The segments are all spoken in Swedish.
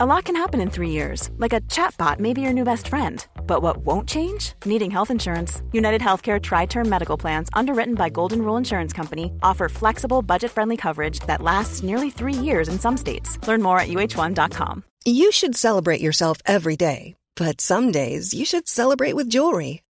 A lot can happen in three years, like a chatbot may be your new best friend. But what won't change? Needing health insurance. United Healthcare Tri Term Medical Plans, underwritten by Golden Rule Insurance Company, offer flexible, budget friendly coverage that lasts nearly three years in some states. Learn more at uh1.com. You should celebrate yourself every day, but some days you should celebrate with jewelry.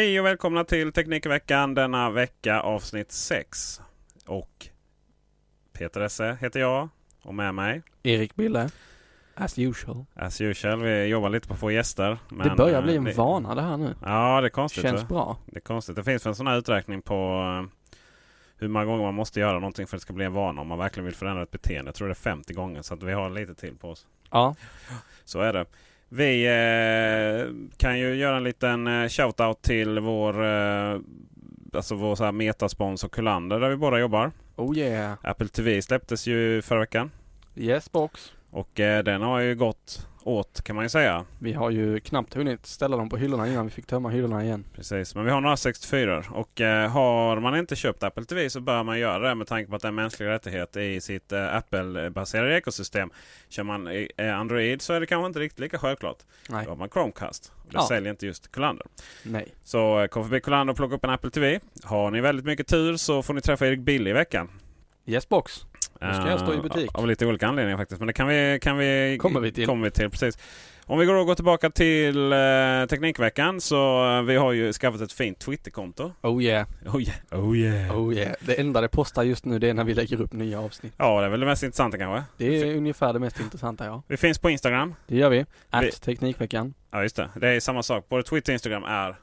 Hej och välkomna till Teknikveckan denna vecka avsnitt 6. Och Peter Esse heter jag och med mig Erik Bille. As usual. as usual. Vi jobbar lite på att få gäster. Men det börjar bli en eh, vana det här nu. Ja, det är konstigt. Känns va? bra. Det är konstigt. Det finns en sån här uträkning på eh, hur många gånger man måste göra någonting för att det ska bli en vana. Om man verkligen vill förändra ett beteende. Jag tror det är 50 gånger. Så att vi har lite till på oss. Ja. Så är det. Vi eh, kan ju göra en liten eh, shoutout till vår, eh, alltså vår så här metasponsor Kullander där vi båda jobbar. Oh yeah. Apple TV släpptes ju förra veckan. Yes box. Och eh, den har ju gått åt kan man ju säga. Vi har ju knappt hunnit ställa dem på hyllorna innan vi fick tömma hyllorna igen. Precis, men vi har några 64 och eh, har man inte köpt Apple TV så bör man göra det med tanke på att det är en mänsklig rättighet i sitt eh, Apple-baserade ekosystem. Kör man eh, Android så är det kanske inte riktigt lika självklart. Nej. Då har man Chromecast. Och det Ja. säljer inte just Kullander. Nej. Så eh, kom förbi Kullander och plocka upp en Apple TV. Har ni väldigt mycket tur så får ni träffa Erik Bille i veckan. Yes box. Nu ska jag stå i butik. Av lite olika anledningar faktiskt. Men det kan vi, kan vi, Kommer vi till. Kommer vi till precis. Om vi går och går tillbaka till eh, Teknikveckan så eh, vi har ju skaffat ett fint Twitterkonto. Oh yeah. Oh yeah. Oh yeah. Oh yeah. Det enda det postar just nu det är när vi lägger upp nya avsnitt. Ja, det är väl det mest intressanta kanske. Det är ungefär det mest intressanta ja. Vi finns på Instagram. Det gör vi. At Vi- Teknikveckan. Ja, just det. Det är samma sak. Både Twitter och Instagram är At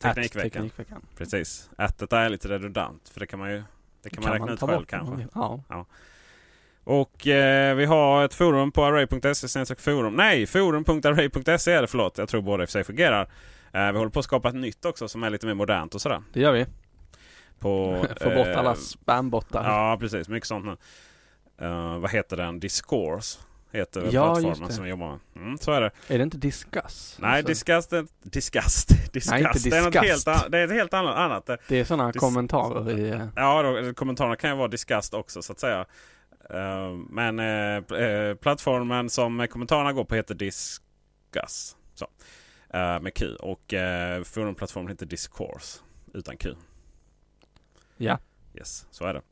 Teknikveckan. Teknikveckan. Precis. Ättet är lite redundant. För det kan man ju det kan man räkna ut ta själv man kanske. vill. Ja. Och eh, vi har ett forum på array.se forum. Nej, forum.array.se är det förlåt. Jag tror båda i och för sig fungerar. Eh, vi håller på att skapa ett nytt också som är lite mer modernt och sådär. Det gör vi. På, Få bort eh, alla spambottar. Ja, precis. Mycket sånt nu. Eh, vad heter den? Discourse heter Ja, plattformen det. som vi jobbar med. Mm, så är det. Är det inte discuss? Nej, Alltså, disgust, disgust. Nej, inte Det är något helt, an- det är ett helt annat. annat. Det är sådana kommentarer i... Ja, då, kommentarerna kan ju vara disgust också så att säga. Eh, men eh, eh, plattformen som kommentarerna går på heter Discuss. Så. Eh, med Q. Och forumplattformen heter Discourse. Utan Q. Ja. Yes, så är det.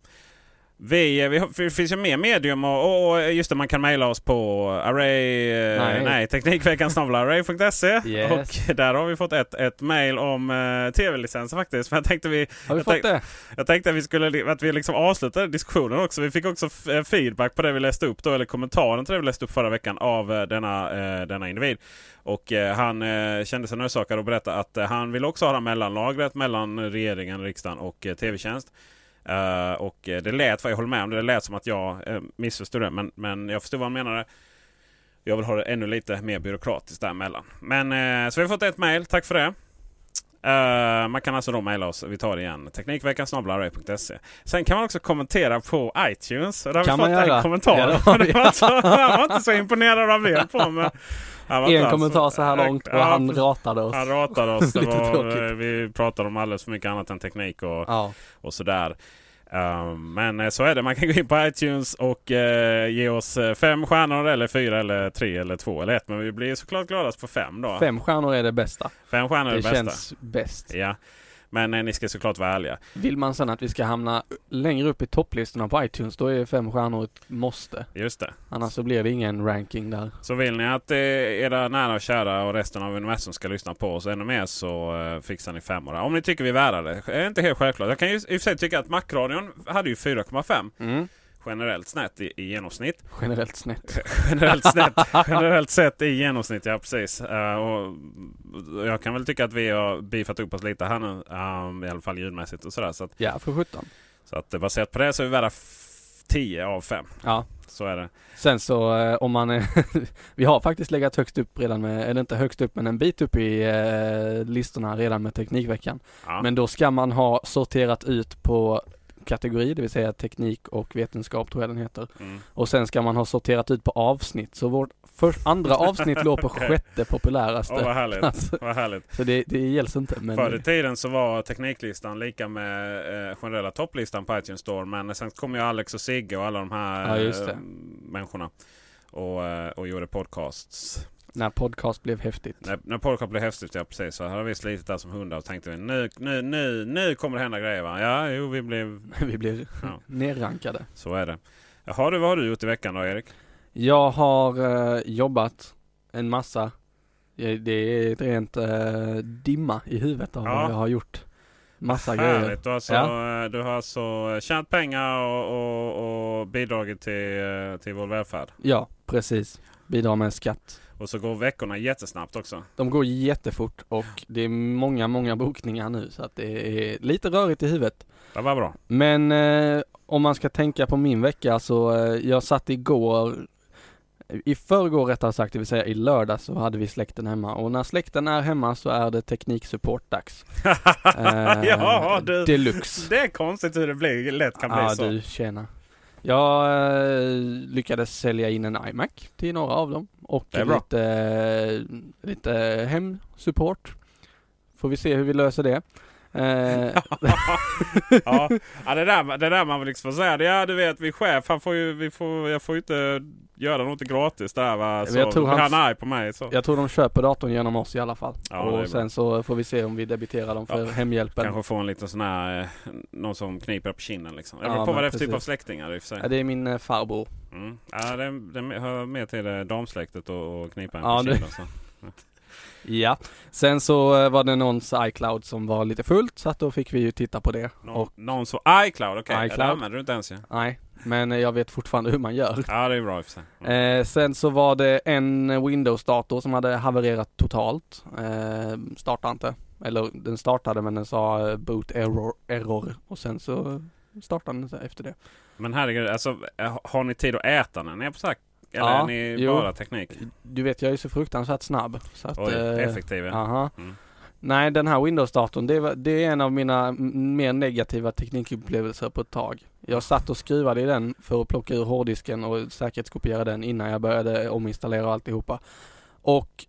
Vi, eh, vi det finns ju mer medium och, och just det, man kan mejla oss på array, eh, Nej. nej. teknikveckan array.se. Yes. Och där har vi fått ett, ett mejl om uh, tv-licenser faktiskt. Men jag tänkte vi, Har vi jag fått tänkte- det? jag tänkte att vi skulle att vi liksom avslutade diskussionen också. Vi fick också feedback på det vi läste upp då, eller kommentaren till det vi läste upp förra veckan av eh, denna, eh, denna individ. Och han kände sig nödsakad att berätta att han vill också ha det här mellanlagret mellan regeringen, riksdagen och tv-tjänst. Eh, och eh, det lät, för jag håller med om det, det lät som att jag uh, missförstod det. Men, men jag förstod vad han menade. Jag vill ha det ännu lite mer byråkratiskt däremellan. Men eh, så vi har fått ett mail, tack för det. Eh, man kan alltså då mejla oss. Vi tar det igen. Teknikveckan snabel-array.se. Sen kan man också kommentera på iTunes. Och där har Kan vi fått en kommentar. Ja, det var så- Han var inte så imponerad av det på men En kommentar så här långt och han ratade oss. Han ratade oss. Det var, eh, vi pratade om alldeles för mycket annat än teknik och, Ja, och sådär. Um, men eh, så är det. Man kan gå in på iTunes och eh, ge oss fem stjärnor eller fyra eller tre eller två eller ett. Men vi blir såklart gladast på fem då. fem stjärnor är det bästa. Fem stjärnor är Det det bästa. känns bäst. Ja. Men eh, ni ska såklart vara ärliga. Vill man sen att vi ska hamna längre upp i topplistorna på iTunes, då är fem stjärnor ett måste. Just det. Annars så blir det ingen ranking där. Så vill ni att eh, era nära och kära och resten av universum ska lyssna på oss ännu mer så eh, fixar ni femmor. Om ni tycker vi är värda det. är inte helt självklart. Jag kan ju i och för sig tycka att Macradion hade ju 4,5 Mm. Generellt snett i, i genomsnitt. Generellt snett. generellt, snett, generellt sett i genomsnitt, ja precis. Eh, och jag kan väl tycka att vi har beefat upp oss lite här nu. ehm, I alla fall ljudmässigt och sådär. Så att, Ja, för 17. så att baserat på det så är vi värda f- 10 av 5. Ja. Så är det. Sen så eh, om man är Vi har faktiskt legat högst upp redan med, eller inte högst upp men en bit upp i eh, listorna redan med Teknikveckan. Ja. Men då ska man ha sorterat ut på kategori, det vill säga teknik och vetenskap tror jag den heter. Mm. Och sen ska man ha sorterat ut på avsnitt. Så vårt för, andra avsnitt låg på Okej. sjätte populäraste. Åh vad härligt. Alltså, Vad härligt. så det, det gälls inte. Men Förr i tiden så var tekniklistan lika med eh, generella topplistan på iTunes Store. Men sen kom ju Alex och Sigge och alla de här Ja, eh, människorna. Och, eh, och gjorde podcasts. När podcast blev häftigt. När, när podcast blev häftigt, ja precis. Så hade vi slitit där som hundar och tänkte vi nu, nu, nu, nu kommer det hända grejer va? Ja, jo vi blev... Vi blev Ja. nerrankade. Så är det. Jaha du, vad har du gjort i veckan då Erik? Jag har eh, jobbat en massa. Det är ett rent eh, dimma i huvudet av Ja. vad jag har gjort. Massa grejer. Härligt. Du har alltså, Ja. eh, du har alltså tjänat pengar och, och, och bidragit till, eh, till vår välfärd. Ja, precis. Bidrar med skatt. Och så går veckorna jättesnabbt också. De går jättefort och det är många, många bokningar nu så att det är lite rörigt i huvudet. Det var bra. Men eh, om man ska tänka på min vecka så eh, jag satt igår i förrgår rättare sagt, det vill säga i lördag så hade vi släkten hemma och när släkten är hemma så är det tekniksupport-dags. Eh, ja, du. Deluxe. Det är konstigt hur det blir, lätt kan bli Ja så. du, tjena. Jag eh, lyckades sälja in en iMac till några av dem och lite, lite hemsupport. Får vi se hur vi löser det. Eh, ja, ja det, där, det där man vill liksom säga. Ja, du vet, vi chef, han får ju, vi får, jag får ju inte göra något gratis där va. Så jag tror han arg på mig. Så. jag tror de köper datorn genom oss i alla fall. Ja, är och sen så får vi se om vi debiterar dem för Ja, hemhjälpen. Kanske få en liten sån här, eh, någon som kniper på kinden liksom. Det Ja, beror på men vad det är för typ av släktingar i och för sig. Ja, det är min eh, farbror. Mm. Ja, det, det hör mer till damsläktet och, och knipa en Ja, på kinden. Så. Ja. Sen så eh, var det någons iCloud som var lite fullt så att då fick vi ju titta på det. Någon, Och, någon så iCloud, okej. Okay. iCloud. Det använder du inte ens ja. nej, men eh, jag vet fortfarande hur man gör. Ja, det är bra i sig. Mm. Eh, sen så var det en Windows-dator som hade havererat totalt. Eh, startade inte. Eller den startade men den sa eh, boot error, error och sen så startade den efter det. Men herregud, alltså, har ni tid att äta när ni är på sack? Eller Ja, är ni jo. bara teknik? Du vet jag är så fruktansvärt snabb. Så att, Oj, eh, effektiv ja. Mm. Nej den här Windows-datorn det, det är en av mina mer negativa teknikupplevelser på ett tag. Jag satt och skruvade i den för att plocka ur hårddisken och säkerhetskopiera den innan jag började ominstallera alltihopa. Och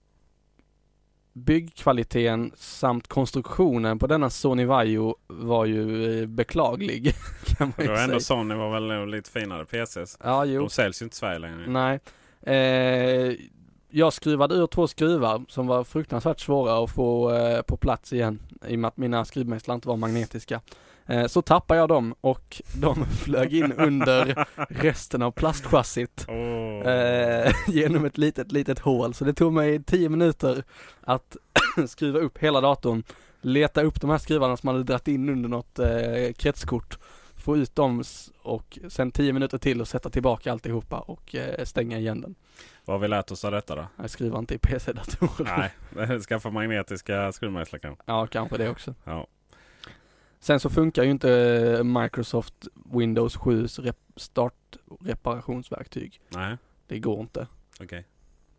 byggkvaliteten samt konstruktionen på denna Sony Vaio var ju eh, beklaglig. Kan man Det ju var ändå säga. Sony var väl lite finare PCs. Ja, jo. De säljs ju inte i Sverige längre. Nej. Eh, jag skruvade ur två skruvar som var fruktansvärt svåra att få eh, på plats igen i och med att mina skruvmejslar inte var magnetiska. Eh, så tappade jag dem och de flög in under resten av plastchassit eh, genom ett litet, litet hål. Så det tog mig 10 minuter att skruva upp hela datorn, leta upp de här skruvarna som hade dragit in under något eh, kretskort, få ut dem och sen 10 minuter till och sätta tillbaka alltihopa och eh, stänga igen den. Vad har vi lärt oss av detta då? Jag skriver inte i PC-datorer. Nej, skaffa magnetiska skruvmejslar kanske. Ja, kanske det också. Ja. Sen så funkar ju inte eh, Microsoft Windows 7s rep- startreparationsverktyg. Nej, Det går inte. okej.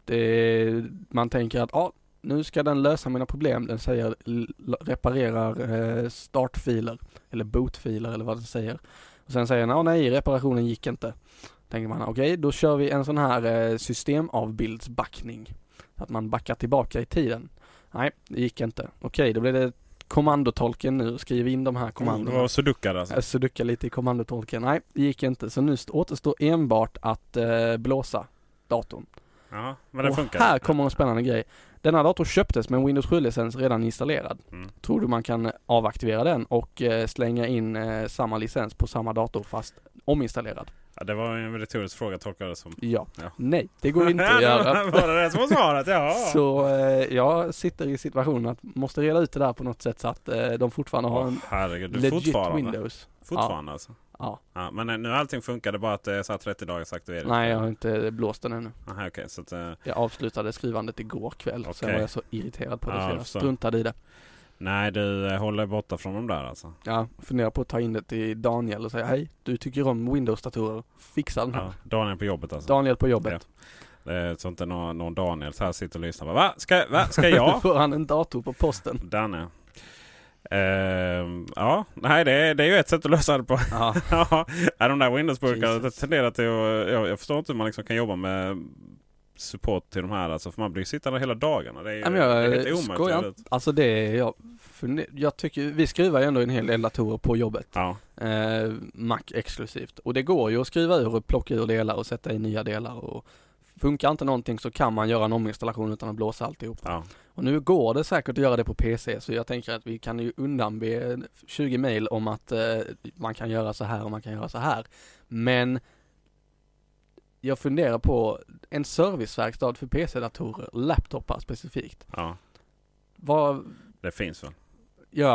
Det, man tänker att ja, nu ska den lösa mina problem. Den säger reparerar eh, startfiler eller bootfiler eller vad den säger. Och sen säger den, ja nej, reparationen gick inte. Tänker man, okej, då kör vi en sån här eh, systemavbildsbackning. Att man backar tillbaka i tiden. Nej, det gick inte. Okej, då blir det kommandotolken nu. Skriv in de här kommandona. var sudoukar alltså. Jag sudoukar lite i kommandotolken. Nej, det gick inte. Så nu st- återstår enbart att eh, blåsa datorn. Ja, men det och funkar. här kommer en spännande grej. Denna dator köptes med en Windows 7-licens redan installerad. Mm. Tror du man kan avaktivera den och eh, slänga in eh, samma licens på samma dator fast ominstallerad? Ja, det var en retorisk fråga tolkar jag det som. Ja. Ja. Nej, det går inte att göra. var det det som var svaret? Ja. Så eh, jag sitter i situationen att måste reda ut det där på något sätt så att eh, de fortfarande har Åh, en herregud, legit fortfarande? Windows. Fortfarande alltså? Ja. Ja, men eh, nu allting funkar, det bara att det är så här 30 dagars aktivering? Nej, jag har inte blåst den ännu. Aha, okej, så att, eh, Jag avslutade skrivandet igår kväll så Okej. jag var så irriterad på det Ja, så jag jag struntade i det. Nej, du eh, håller borta från dem där alltså? Ja, funderar på att ta in det till Daniel och säga hej, du tycker om Windows-datorer, fixa den här. Ja, Daniel på jobbet alltså? Daniel på jobbet. Är så inte någon, någon Daniel så här sitter och lyssnar. Va? Ska, va? Ska jag? Får han en dator på posten? Danne. Ehm, ja, nej det är, det är ju ett sätt att lösa det på. Ja. Ja, de där Windows-burkarna tenderar till att... Jag, jag förstår inte hur man liksom kan jobba med support till de här. Alltså, för man blir ju sittande hela dagarna. Det är ju Nej, men det är helt jag omöjligt. Alltså det är jag, jag tycker, vi skruvar ju ändå en hel del datorer på jobbet. Ja, Eh, Mac exklusivt. Och det går ju att skruva ur och plocka ur delar och sätta in nya delar och funkar inte någonting så kan man göra en ominstallation utan att blåsa alltihop. ja. Och nu går det säkert att göra det på PC så jag tänker att vi kan ju undanbe 20 mail om att eh, man kan göra så här och man kan göra så här. Men jag funderar på en serviceverkstad för PC-datorer, laptopar specifikt. ja. Vad, Det finns väl?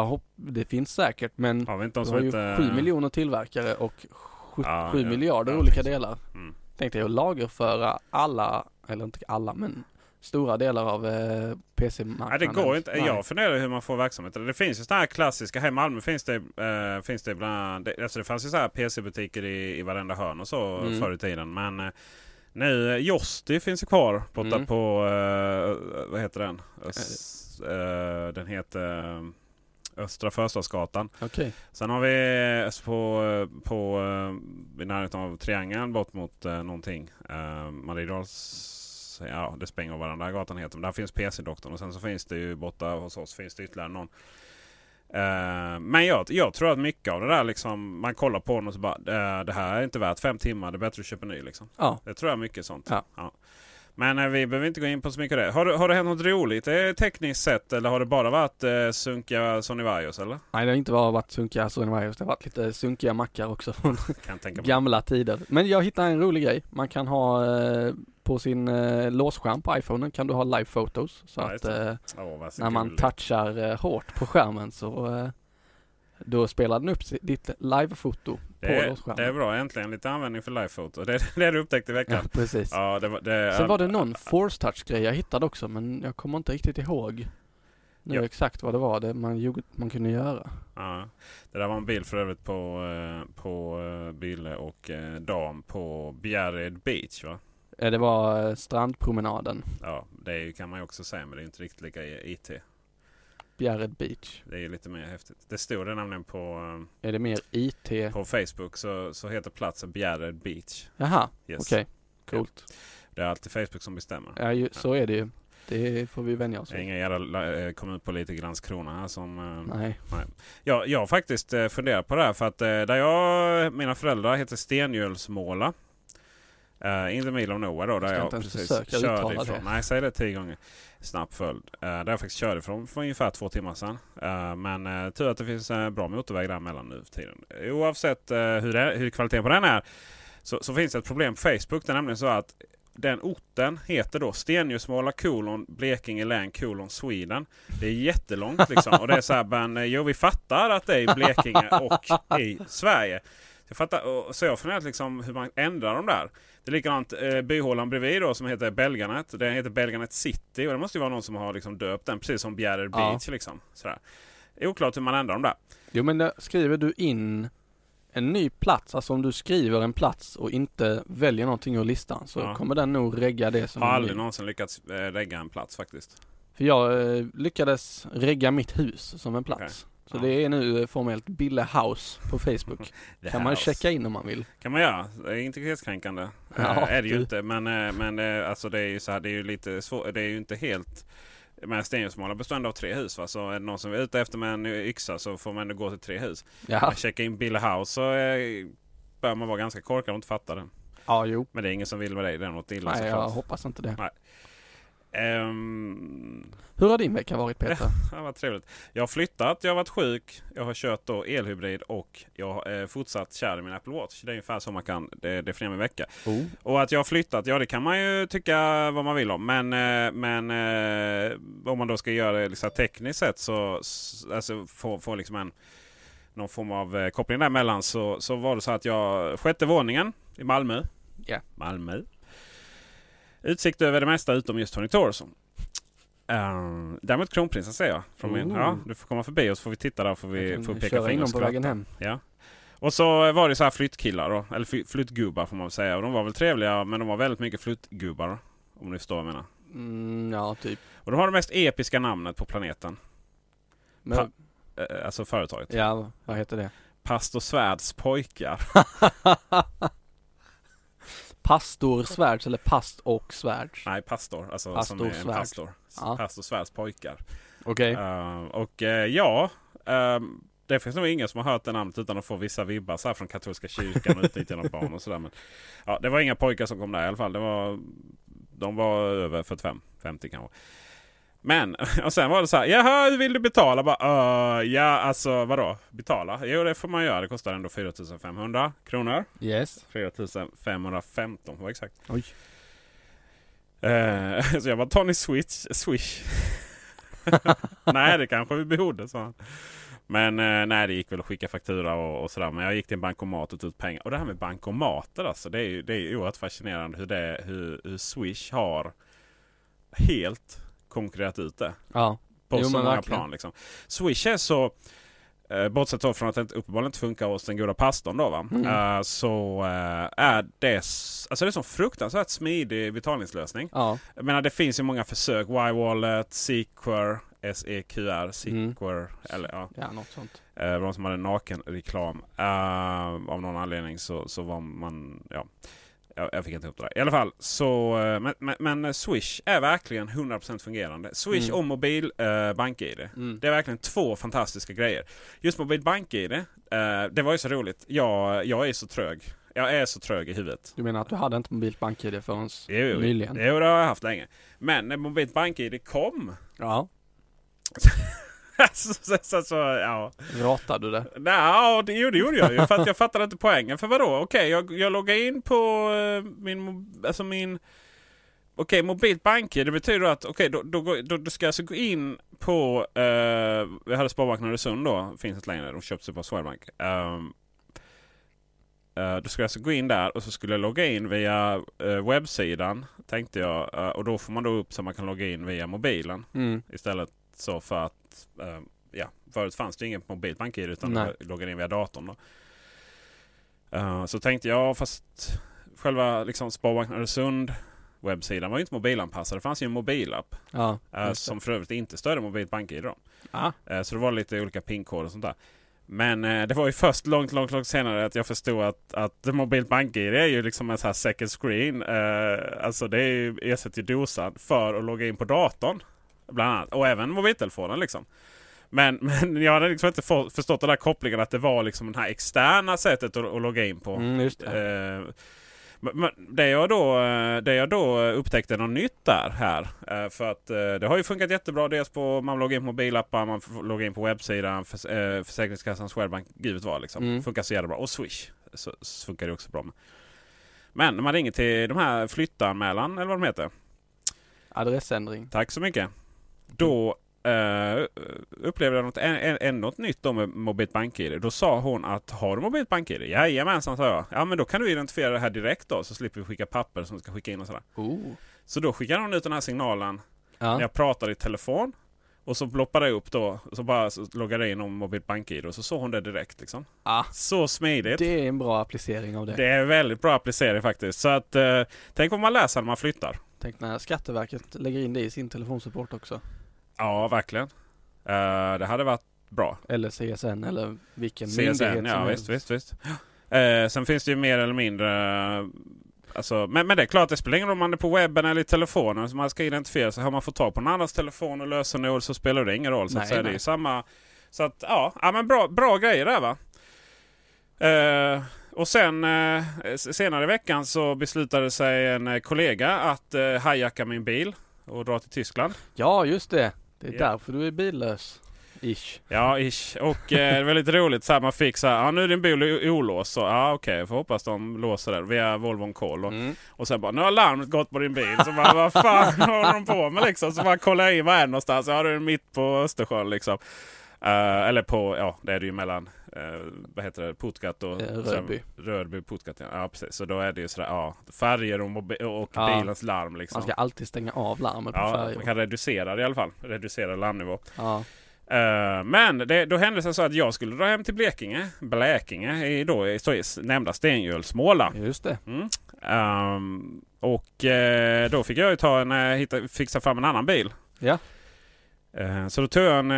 hopp, det finns säkert men Har vi har ju heter... 7 miljoner tillverkare och 7 Ja, ja. miljarder Ja, olika delar. Mm. Tänkte jag lagerföra alla, eller inte alla men stora delar av eh, PC-marknaden. Nej, det går inte. Nej. Jag funderar hur man får verksamheten. Det finns ju sådana här klassiska. Här i Malmö finns det, eh, finns det ibland... Det, alltså det fanns ju så här PC-butiker i, i varenda hörn och så Mm. förr i tiden. Men eh, nu, Josti finns ju kvar borta Mm. på... Eh, vad heter den? Ös, eh, den heter eh, Östra Förstadsgatan. Okej. Sen har vi eh, på, på i närheten av Triangeln bort mot någonting. Eh, Mariedals... Ja, det den där gatan heter. Men där finns PC-doktorn. Och sen så finns det ju borta hos oss finns det ytterligare någon. Eh, men jag, jag tror att mycket av det där liksom. Man kollar på den och så bara. eh, det här är inte värt fem timmar. Det är bättre att köpa ny liksom. Ja. Det tror jag mycket sånt. Ja. Men eh, vi behöver inte gå in på så mycket av det. Har, har det hänt något roligt tekniskt sett? Eller har det bara varit eh, sunkiga Sony Vaios eller? Nej det har inte bara varit sunkiga Sony Virus, det har varit lite sunkiga mackar också från gamla tider. Men jag hittade en rolig grej. Man kan ha eh, på sin eh, låsskärm på iPhonen kan du ha live photos. Så Ja, att eh, vad så när man gulligt. touchar eh, hårt på skärmen så eh, då spelar den upp ditt live-foto på är, låsskärmen. det är bra, äntligen lite användning för livefoto. Det är det du upptäckte i Ja, veckan. precis. Ja, det var, det, Sen var det någon force touch grej jag hittade också men jag kommer inte riktigt ihåg nu Ja. exakt vad det var det man, man kunde göra. Ja, det där var en bild för övrigt på, eh, på eh, Bille och eh, Dam på Bjärred Beach va? Det var strandpromenaden, Ja, det kan man ju också säga men det är inte riktigt lika i- IT. Bjärred Beach. Det är lite mer häftigt. Det stod det nämligen på, Är det mer IT? på Facebook så, så heter platsen Bjärred Beach. Jaha, Yes. okej. Coolt. Det är alltid Facebook som bestämmer. Ja, ju, så är det ju. Det får vi vänja oss vid. inga jävla eh, kommunpolitiker i Landskrona här som eh, Nej. Jag, jag har faktiskt eh, funderat på det här för att där jag, mina föräldrar heter Stenhjulsmåla. Uh, in the middle of nowhere då. Där jag ens precis körde ifrån. det. Nej, säg det tio gånger. Snabb följd. Uh, där jag faktiskt körde ifrån för ungefär två timmar sedan. Eh, men uh, tur att det finns uh, bra motorväg däremellan nu för tiden. Oavsett uh, hur, det, hur kvaliteten på den är så, så finns det ett problem på Facebook. Det är nämligen så att den orten heter då Stenhjulsmåla kolon Blekinge län kolon Sweden. Det är jättelångt liksom. Och det är så här, men jo vi fattar att det är i Blekinge och i Sverige. Jag fattar, och, så jag funderar liksom hur man ändrar dem där. Det är likadant eh, byhålan bredvid då som heter Belganet. Den heter Belganet City och det måste ju vara någon som har liksom döpt den precis som Bjärred Ja. Beach. Liksom. Sådär. Oklart hur man ändrar dem där. Jo men där skriver du in en ny plats, alltså om du skriver en plats och inte väljer någonting ur listan så Ja. kommer den nog regga det som Har en aldrig någonsin lyckats eh, lägga en plats faktiskt. För jag eh, lyckades regga mitt hus som en plats. Så Ja. det är nu eh, formellt Bille House på Facebook. Kan man här- checka in om man vill. kan man göra. Det är integritetskränkande. Ja, Eh, är det ju du. inte. Men, eh, men alltså det är ju så här, det är ju lite svårt. Det är ju inte helt men Stenhjulsmålar bestående av tre hus. Va? Så är det någon som är ute efter med en yxa så får man ändå gå till tre hus. Ja, Man checkar in Bille House så eh, bör man vara ganska korkad och inte fatta det. ja jo. Men det är ingen som vill med dig. Det är något illa Nej, jag hoppas inte det. Ehm, Hur har din vecka varit Peter? det var trevligt. Jag har flyttat, jag har varit sjuk, jag har kört då elhybrid och jag har eh, fortsatt kär i min Apple Watch. Det är ungefär så man kan eh, definiera min vecka. Oh. Och att jag har flyttat, ja det kan man ju tycka vad man vill om. Men, eh, men eh, om man då ska göra det liksom tekniskt sett så s- alltså, få, få liksom en någon form av eh, koppling däremellan så, så var det så att jag sjätte våningen i Malmö. Ja. Malmö. Utsikt över det mesta utom just Tony Torson. Uh, däremot kronprinsen ser jag. Från min, Oh. ja, du får komma förbi och så får vi titta där. Får vi får peka finger och på vägen hem. Ja. Och så var det så här flyttkillar då. Eller fly- flyttgubbar får man väl säga. Och de var väl trevliga men de var väldigt mycket flyttgubbar. Om ni förstår vad jag menar. Mm, ja, typ. Och de har det mest episka namnet på planeten. Men, Pa- Eh, alltså företaget. ja, vad heter det? Pastor Svärds pojkar. Pastor Svärds eller Past och Svärds? Nej, pastor. Alltså Pastor som är en pastor. Ja. Pastor Svärds pojkar. Okej. Eh, och eh, ja, ehm, det finns nog ingen som har hört det namnet utan att få vissa vibbar så här från katolska kyrkan och utnyttjande av barn och sådär. Men ja, det var inga pojkar som kom där i alla fall. Det var, de var över 45, 50 kanske. Men, och sen var det så här. Jaha, vill du betala? Bara, "Uh, ja, alltså vadå? Betala? Jo, det får man göra. Det kostar ändå 4500 kronor. Yes. 4515 för att vara exakt. Oj. Eh, så jag bara, tar ni switch? Swish? nej, det kanske vi borde, sa han. Men eh, nej, det gick väl att skicka faktura och, och sådär. Men jag gick till en bankomat och tog ut pengar. Och det här med bankomater alltså. Det är ju det är oerhört fascinerande hur, det, hur, hur Swish har helt konkurrerat ut det. Ja. På Jo, så många verkligen. plan liksom. Swish är så... Eh, bortsett då från att det inte- uppenbarligen inte funkar hos den goda pastorn då va. Mm. Eh, så eh, är det... Alltså det är sån fruktansvärt smidig betalningslösning. Ja. Jag menar det finns ju många försök. Y-Wallet, Sequer, S-E-Q-R, Sequer. Eller ja. Ja, något sånt. Eh, de som hade nakenreklam. Uh, av någon anledning så, så var man... Ja, jag, jag fick inte ihop det där. I alla fall så... eh, men, men, men Swish är verkligen 100% fungerande. Swish Mm. och mobil uh, bank-id. Mm. Det är verkligen två fantastiska grejer. Just mobil bank-id. eh, det var ju så roligt. Jag, jag är så trög. Jag är så trög i huvudet. Du menar att du hade inte mobilt bank-id förrän Jo, nyligen? jo, det har jag haft länge. Men när mobilt bank-id kom Ja. så, så, så, så, ja. Ratade du det? Nej, det, jo, det gjorde jag ju. För att jag fattade inte poängen. För vadå? Okej, jag, jag loggar in på eh, min... Alltså min... Okej, mobilt bank-id. Det betyder att okej, då, då, går- då, då ska jag alltså gå in på... Uh, jag hade Sparbanken Öresund då. Finns inte längre. De köpte sig på Swedbank. Um, eh, då ska jag alltså gå in där och så skulle jag logga in via eh, webbsidan. Tänkte jag. eh, och då får man då upp så man kan logga in via mobilen. Mm. Istället så för att eh, ja, förut fanns det ingen mobilt bank-id utan Nej. du loggade in via datorn. Då. Eh, så tänkte jag fast själva liksom Sparbanken Öresund webbsidan var ju inte mobilanpassad. Det fanns ju en mobilapp Ja, det. som för övrigt inte stödde mobilt bank-id. Ah, Eh, så det var lite olika PIN-koder och sånt där. Men eh, det var ju först långt, långt, långt senare att jag förstod att, att mobilt bank-id är ju liksom en sån här second screen. Eh, alltså det är ju ersätter ju dosan för att logga in på datorn. Bland annat. Och även mobiltelefonen liksom. Men, men jag hade liksom inte få, förstått den där kopplingen att det var liksom det här externa sättet att, att logga in på. mm, det. Eh, men, det, jag då, eh, det jag då upptäckte något nytt där här. eh, För att eh, det har ju funkat jättebra. Dels på man loggar in på mobilappar, man får logga in på webbsidan, för, Försäkringskassan, Swedbank, givet vad liksom. Mm. Funkar så jävla bra. Och Swish så, så funkar det också bra med. Men när man ringer till de här flyttanmälan eller vad de heter. Adressändring. Tack så mycket. Då eh, upplevde jag något, än, än något nytt då med mobilt bank-id. Då sa hon att har du mobilt bank-id? Jajamensan sa jag. Ja men då kan du identifiera det här direkt då så slipper vi skicka papper som vi ska skicka in och sådär. Oh. Så då skickade hon ut den här signalen när Ja. jag pratade i telefon. Och så ploppade jag upp då. Så bara så loggade jag in om mobilt bank-id och så såg hon det direkt liksom. Ah, Så smidigt. det är en bra applicering av det. Det är väldigt bra applicering faktiskt. Så att eh, tänk vad man läser när man flyttar. Tänk när Skatteverket lägger in det i sin telefonsupport också. Ja, verkligen. Eh, det hade varit bra. Eller CSN eller vilken CSN, myndighet ja som visst, visst, visst. Eh, sen finns det ju mer eller mindre... Alltså, men, men det är klart, det spelar ingen roll om man är på webben eller i telefonen. Så man ska identifiera sig. Har man fått tag på någon annans telefon och lösenord så spelar det ingen roll. Så, att Nej, säga. det är samma... Så att ja, ja men bra, bra grejer där va. Eh, och sen eh, senare i veckan så beslutade sig en kollega att eh, hijacka min bil och dra till Tyskland. Ja, just det. Det är Ja. därför du är billös. Ish. Ja, ish. Och eh, det var lite roligt. Så här, man fick så här, ja nu är din bil olåst. Så ja okej, jag får hoppas de låser det via Volvo Call. Och, Mm. och sen bara, nu har larmet gått på din bil. Så bara, vad fan håller de på med liksom? Så bara kollar in var är den någonstans. Ja, du är mitt på Östersjön liksom. Eh, eller på, ja det är det ju mellan, uh, vad heter det, Puttgat och Eh, Rörby. Rörby, Puttgat ja. precis. Så då är det ju sådär, ja, färger och, och Ja. bilens larm liksom. Man ska alltid stänga av larmet på Ja, man färjor. kan reducera det i alla fall. Reducera larmnivå. Ja. Eh, men det, då hände det så att jag skulle dra hem till Blekinge, Blekinge i, då, i, i nämnda Stengölsmåla. Just det. Mm. Ehm, och eh, då fick jag ju ta en, eh, hitta, fixa fram en annan bil. Ja. Eh, så då tog jag en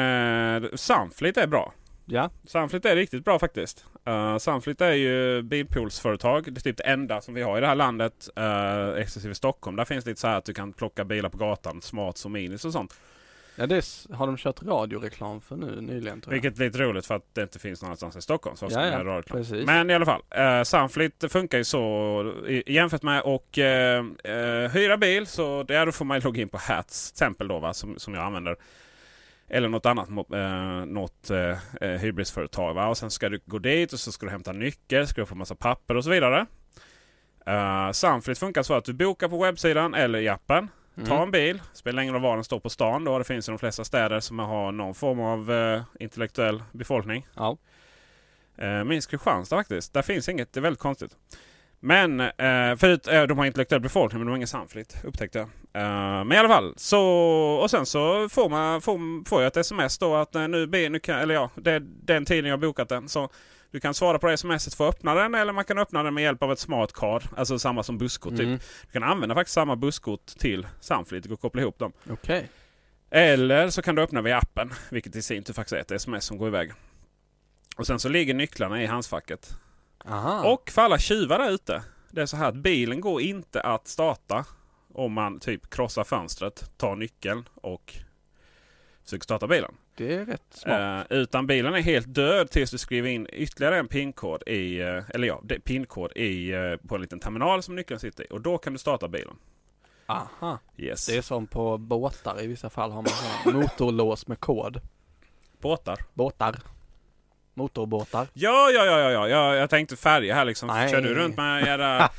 uh, Sunfleet är bra. Ja. Sunfleet är riktigt bra faktiskt. Uh, Sunfleet är ju bilpoolsföretag. Det är typ det enda som vi har i det här landet. Uh, exklusive Stockholm. Där finns det lite så här att du kan plocka bilar på gatan. Smart som minis och sånt. Ja, det har de kört radioreklam för nu nyligen tror jag. Vilket är lite roligt för att det inte finns någonstans i Stockholm. Så ska Ja, ja, göra radioreklam. precis. Men i alla fall. Uh, Sunfleet funkar ju så i, jämfört med och eh, eh, hyra bil. Så där då får man logga in på Hats till exempel då va, som, som jag använder. Eller något annat uh, något uh, hybrisföretag. Va? Och sen ska du gå dit och så ska du hämta nyckel. Ska du få massa papper och så vidare. Uh, Sunfleet funkar så att du bokar på webbsidan eller i appen. Mm. Ta en bil, spelar ingen roll var den står på stan. Då. Det finns i de flesta städer som har någon form av eh, intellektuell befolkning. Ja. Eh, minst Kristianstad faktiskt. Där finns inget, det är väldigt konstigt. Men eh, förut, eh, de har intellektuell befolkning men de har ingen samflytt upptäckte jag. Eh, men i alla fall, så, och sen så får, man, får, får jag ett sms då att eh, nu, be, nu kan, eller ja, det är den tiden jag har bokat den. Så du kan svara på det smset för att öppna den eller man kan öppna den med hjälp av ett smart card. Alltså samma som busskort Mm. typ. Du kan använda faktiskt samma busskort till Sunfleet och koppla ihop dem. Okej. Eller så kan du öppna via appen, vilket i sin tur faktiskt är ett sms som går iväg. Och sen så ligger nycklarna i handskfacket. Aha. Och för alla tjuvar där ute. Det är så här att bilen går inte att starta om man typ krossar fönstret, tar nyckeln och försöker starta bilen. Det är rätt smart. Eh, utan bilen är helt död tills du skriver in ytterligare en pinkod i, eh, eller ja, pinkod i, eh, på en liten terminal som nyckeln sitter i. Och då kan du starta bilen. Aha. Yes. Det är som på båtar i vissa fall har man motorlås med kod. Båtar. Båtar. Motorbåtar. Ja, ja, ja, ja, ja, ja. Jag tänkte färja här liksom. Nej. Kör du runt med era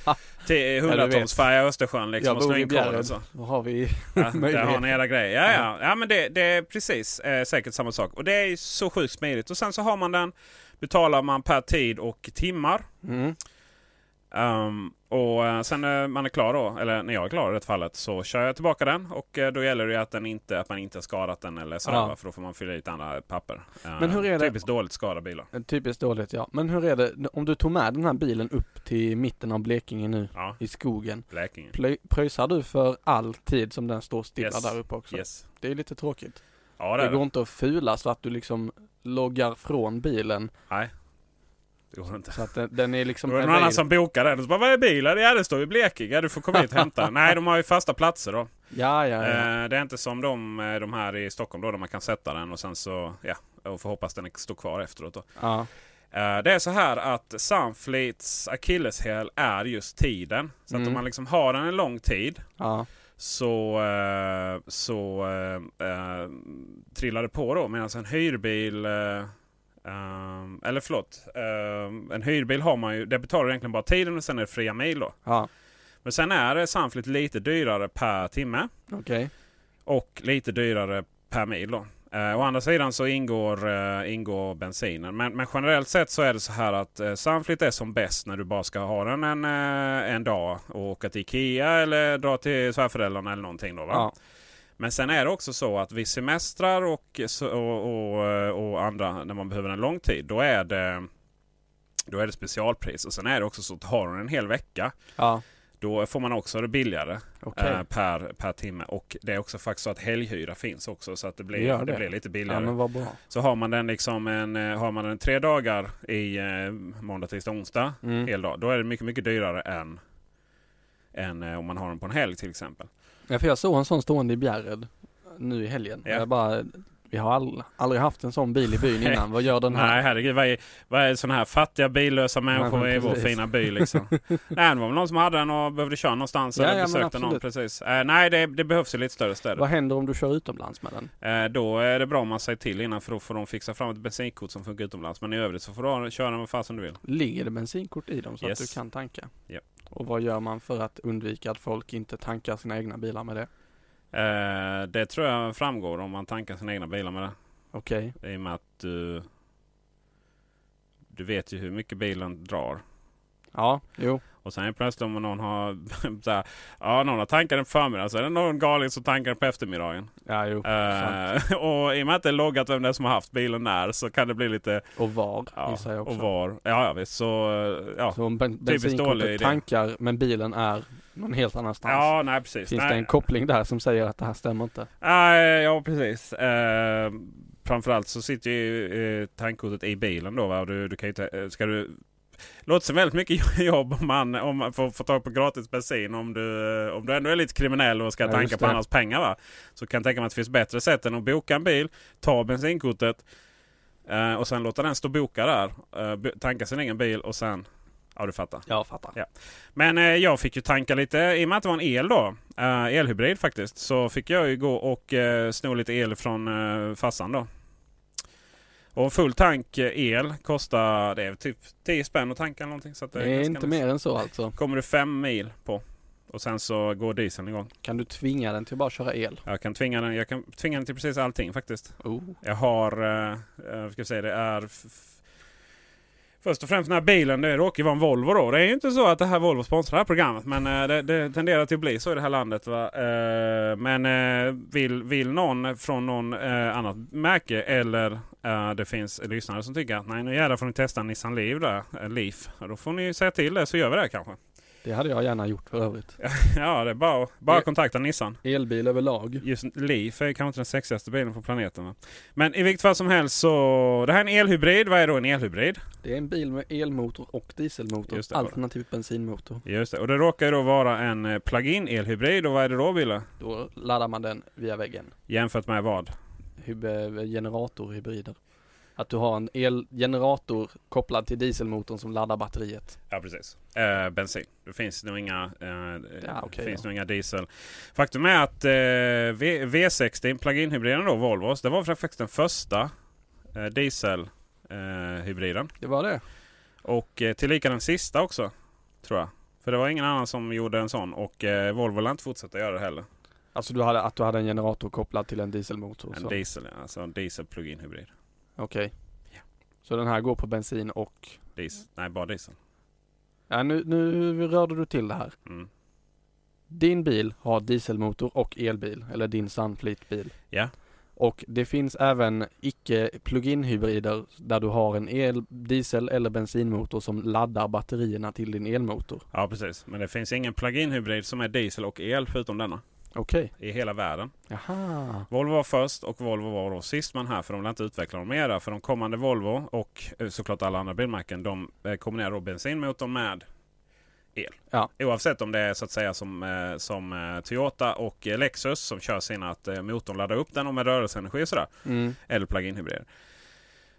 hundratonsfärja i Östersjön liksom och slår in koden Bjärred. så? Då har vi Ja, där har ni era grejer. Ja, ja. ja men det, det är precis eh, säkert samma sak. Och det är så sjukt smidigt. Och sen så har man den. Betalar man per tid och timmar. Mm. Um, och eh, sen när man är klar då, eller när jag är klar i det fallet, så kör jag tillbaka den. Och eh, då gäller det att, den inte, att man inte har skadat den eller sådär. Ja. För då får man fylla i lite andra papper. Eh, Men hur är det- Typiskt dåligt skada bilar. Typiskt dåligt ja. Men hur är det om du tog med den här bilen upp till mitten av Blekinge nu Ja, i skogen. Blekinge. Pröjsar du för all tid som den står stilla Yes. där uppe också? Yes. Det är lite tråkigt. Ja, det Det går det. inte att fula så att du liksom loggar från bilen Nej. Det går inte. så att den, den är liksom det någon annan som bokar den. Och så bara, vad är bilen? Ja, det står i Blekinge. Du får komma hit och hämta den. Nej, de har ju fasta platser då. Ja, ja, ja. Eh, det är inte som de, eh, de här i Stockholm då, där man kan sätta den och sen så, ja, och får hoppas den står kvar efteråt då. ja. Eh, det är så här att Sunfleets akilleshäl är just tiden. Så att Mm. om man liksom har den en lång tid ja. så, så eh, eh, trillar det på då. Medan en hyrbil eh, ehm, eller förlåt. ehm, en hyrbil har man ju, det betalar egentligen bara tiden och sen är det fria mil då. Ja, Men sen är det Sunfleet lite dyrare per timme. okej. Och lite dyrare per mil då. Eh, å andra sidan så ingår, eh, ingår bensinen. Men, men generellt sett så är det så här att eh, Sunfleet är som bäst när du bara ska ha den en, eh, en dag och åka till Ikea eller dra till svärföräldrarna eller någonting då va. Ja. Men sen är det också så att vid semestrar och, och, och, eh, och andra när man behöver en lång tid då är det då är det specialpris. Och sen är det också så att har du en hel vecka Ja. Då får man också det billigare Okej. eh, per, per timme. Och det är också faktiskt så att helghyra finns också. Så att det blir, det. det. blir lite Ja billigare. bra. Så har man den liksom en, eh, har man den tre dagar i eh, måndag, tisdag, onsdag. Mm. Hel dag. Då är det mycket, mycket dyrare än, än eh, om man har den på en helg till exempel. Ja för jag såg en sån stående i Bjärred nu i helgen. Ja. Jag bara, vi har all, aldrig haft en sån bil i byn innan. Vad gör den här? Nej herregud, vad är, vad är sådana här fattiga billösa människor i vår fina by liksom? nej, det var väl någon som hade den och behövde köra någonstans Ja, eller ja, besökte någon. Precis. Eh, nej, det, det behövs ju lite större städer. Vad händer om du kör utomlands med den? Eh, då är det bra om man säger till innan för då får de fixa fram ett bensinkort som funkar utomlands. Men i övrigt så får du köra den vad fasen du vill. Ligger det bensinkort i dem så Yes. att du kan tanka? Ja. Och vad gör man för att undvika att folk inte tankar sina egna bilar med det? Eh, det tror jag framgår om man tankar sina egna bilar med det. Okej. I och med att du... Du vet ju hur mycket bilen drar. Ja, jo. Och sen plötsligt om någon har... så här, ja, någon har tankat den på förmiddagen. Så är det någon galning som tankar den på eftermiddagen. Ja, jo. Eh, och i och med att det är loggat vem det är som har haft bilen när så kan det bli lite... Och var, Ja, jag också. och var. Ja, ja visst. Så... eh, Ja, Så ben- Typiskt dålig idé. bensinkortet tankar men bilen är någon helt annanstans. ja nej precis. Finns nej. det en koppling där som säger att det här stämmer inte? Nej, ja precis. Eh, framförallt så sitter ju eh, tankkortet i bilen då. Va? Du, du kan ju eh, ska du... Låter som väldigt mycket jobb om man, om man får, får tag på gratis bensin. Om du, om du ändå är lite kriminell och ska Ja, tanka på andras pengar. Va? Så kan jag tänka mig att det finns bättre sätt än att boka en bil, ta bensinkortet eh, och sen låta den stå boka där. Eh, tanka sin egen bil och sen... Ja, du fattar. Jag fattar. Ja. Men eh, jag fick ju tanka lite, i och med att det var en el då, eh, elhybrid faktiskt, så fick jag ju gå och eh, sno lite el från eh, farsan då. Och en full tank eh, el kostar, det är typ 10 spänn att tanka eller någonting. Så att Det är inte mer än så alltså. kommer du fem mil på. Och sen så går dieseln igång. Kan du tvinga den till att bara köra el? Jag kan tvinga den, jag kan tvinga den till precis allting faktiskt. Oh. Jag har, eh, eh, ska säga det är Först och främst den här bilen, det råkar ju vara en Volvo då. Det är ju inte så att det här Volvo sponsrar det här programmet. Men eh, det, det tenderar till att bli så i det här landet. Va? Men vill, vill någon från någon annat märke eller eh, det finns lyssnare som tycker att nej nu jävlar får ni testa Nissan Leaf där. eh, Leaf. Då får ni säga till det så gör vi det kanske. Det hade jag gärna gjort för övrigt. ja det är bara, bara Det- kontakta Nissan. Elbil överlag. Just Leaf är kanske inte den sexigaste bilen på planeten. Va? Men i vilket fall som helst så... Det här är en elhybrid. Vad är då en elhybrid? Det är en bil med elmotor och dieselmotor. Just det. alternativt bensinmotor. Just det. Och det råkar ju då vara en eh, plug-in elhybrid. Och vad är det då Wille? Då laddar man den via väggen. Jämfört med vad? Hyb- generatorhybrider. Att du har en elgenerator kopplad till dieselmotorn som laddar batteriet. Ja precis. Eh, bensin. Det finns nog inga, eh, Ja, okej finns då. nog inga diesel. Faktum är att eh, v- V60 plug-in-hybriden då, Volvos, det var faktiskt den första eh, dieselhybriden. Det var det. Och eh, tillika den sista också. Tror jag. För det var ingen annan som gjorde en sån. Och eh, Volvo lär inte fortsätta göra det heller. Alltså du hade, att du hade en generator kopplad till en dieselmotor. En så. diesel. Alltså en diesel plug-in hybrid. Okej. Ja. Så den här går på bensin och... Diesel. Nej, bara diesel. Ja, nu, nu rörde du till det här. Mm. Din bil har dieselmotor och elbil, eller din Sunfleet-bil. Ja. Och det finns även icke plug-in hybrider där du har en el, diesel eller bensinmotor som laddar batterierna till din elmotor. Ja, precis. Men det finns ingen plug-in hybrid som är diesel och el förutom denna. Okej. I hela världen. Jaha. Volvo var först och Volvo var då sist man här för de vill inte utveckla dem mera. För de kommande Volvo och eh, såklart alla andra bilmärken de eh, kombinerar då bensinmotorn med el. Ja. Oavsett om det är så att säga som, eh, som Toyota och Lexus som kör sina att motorn laddar upp den och med rörelseenergi och sådär. Mm. Eller plug-in hybrider.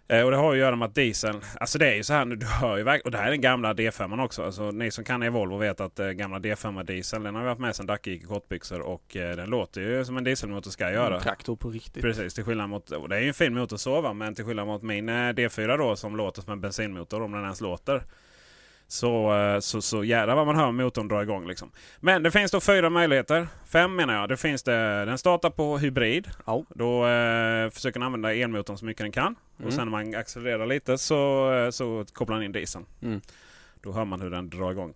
Eh, och det har ju att göra med att dieseln, alltså det är ju så här nu, du hör ju verk- och det här är den gamla D5 också. Alltså ni som kan er Volvo vet att eh, gamla D5 diesel den har vi haft med sedan Dacke gick i kortbyxor och eh, den låter ju som en dieselmotor ska göra. En traktor på riktigt. Precis, till skillnad mot, och det är ju en fin motor så va, men till skillnad mot min eh, D4 då som låter som en bensinmotor om den ens låter. Så, eh, så, så jävlar vad man hör motorn dra igång liksom. Men det finns då fyra möjligheter. Fem menar jag. Det finns det, den startar på hybrid. Ja. Då eh, försöker den använda elmotorn så mycket den kan. Mm. Och sen när man accelererar lite så, eh, så kopplar den in dieseln. Mm. Då hör man hur den drar igång.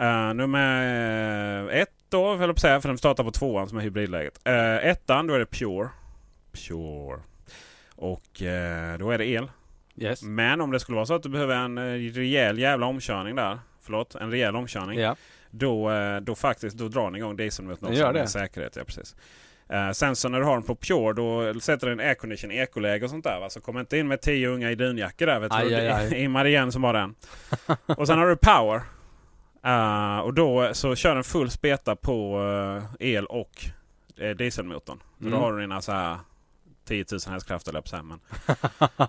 Uh, nummer ett då, höll jag säga, för den startar på tvåan som är hybridläget. Uh, ettan, då är det Pure. Pure. Och eh, då är det el. Yes. Men om det skulle vara så att du behöver en eh, rejäl jävla omkörning där. Förlåt, en rejäl omkörning. Ja. Då, eh, då faktiskt då drar den igång dieselmotorn Den med säkerhet. Ja, precis. Eh, sen så när du har den på Pure då sätter du en aircondition ekoläge och sånt där. Va? Så kom inte in med tio unga i dunjackor där. Vet Aj, du. aj, aj. Immar igen som har den. och sen har du Power. Eh, och då så kör den full speta på eh, el och dieselmotorn. Så Mm. då har du dina så här 10 000 hästkrafter eller på men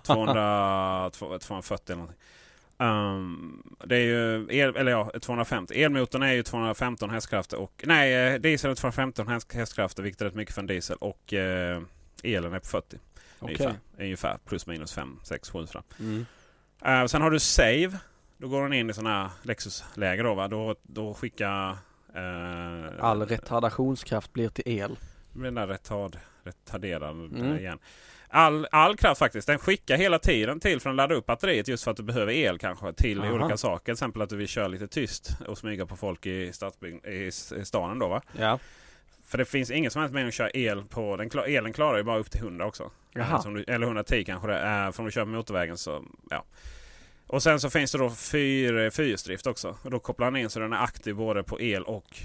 200, 240 eller någonting. Um, det är ju el, eller ja, 250. Elmotorn är ju 215 hästkrafter och nej, eh, diesel är 215 häst- hästkrafter vilket är rätt mycket för en diesel och eh, elen är på 40. Okej. Ungefär, ungefär plus minus 5, 6, 7 fram. Mm. Uh, sen har du Save. Då går den in i sådana här Lexus-läge då va. Då, då skickar... eh, All retardationskraft blir till el. Den där retard, retarderad Mm. igen. All, all kraft faktiskt. Den skickar hela tiden till för att ladda upp batteriet just för att du behöver el kanske till Aha. olika saker. Till exempel att du vill köra lite tyst och smyga på folk i, stadsbygg, i, staden då va. Ja. För det finns ingen som helst mening att köra el på den. Elen klarar ju bara upp till 100 också. Som du, eller 110 kanske det är. För om du kör på motorvägen så ja. Och sen så finns det då fyr, fyrhjulsdrift också. Och då kopplar den in så den är aktiv både på el och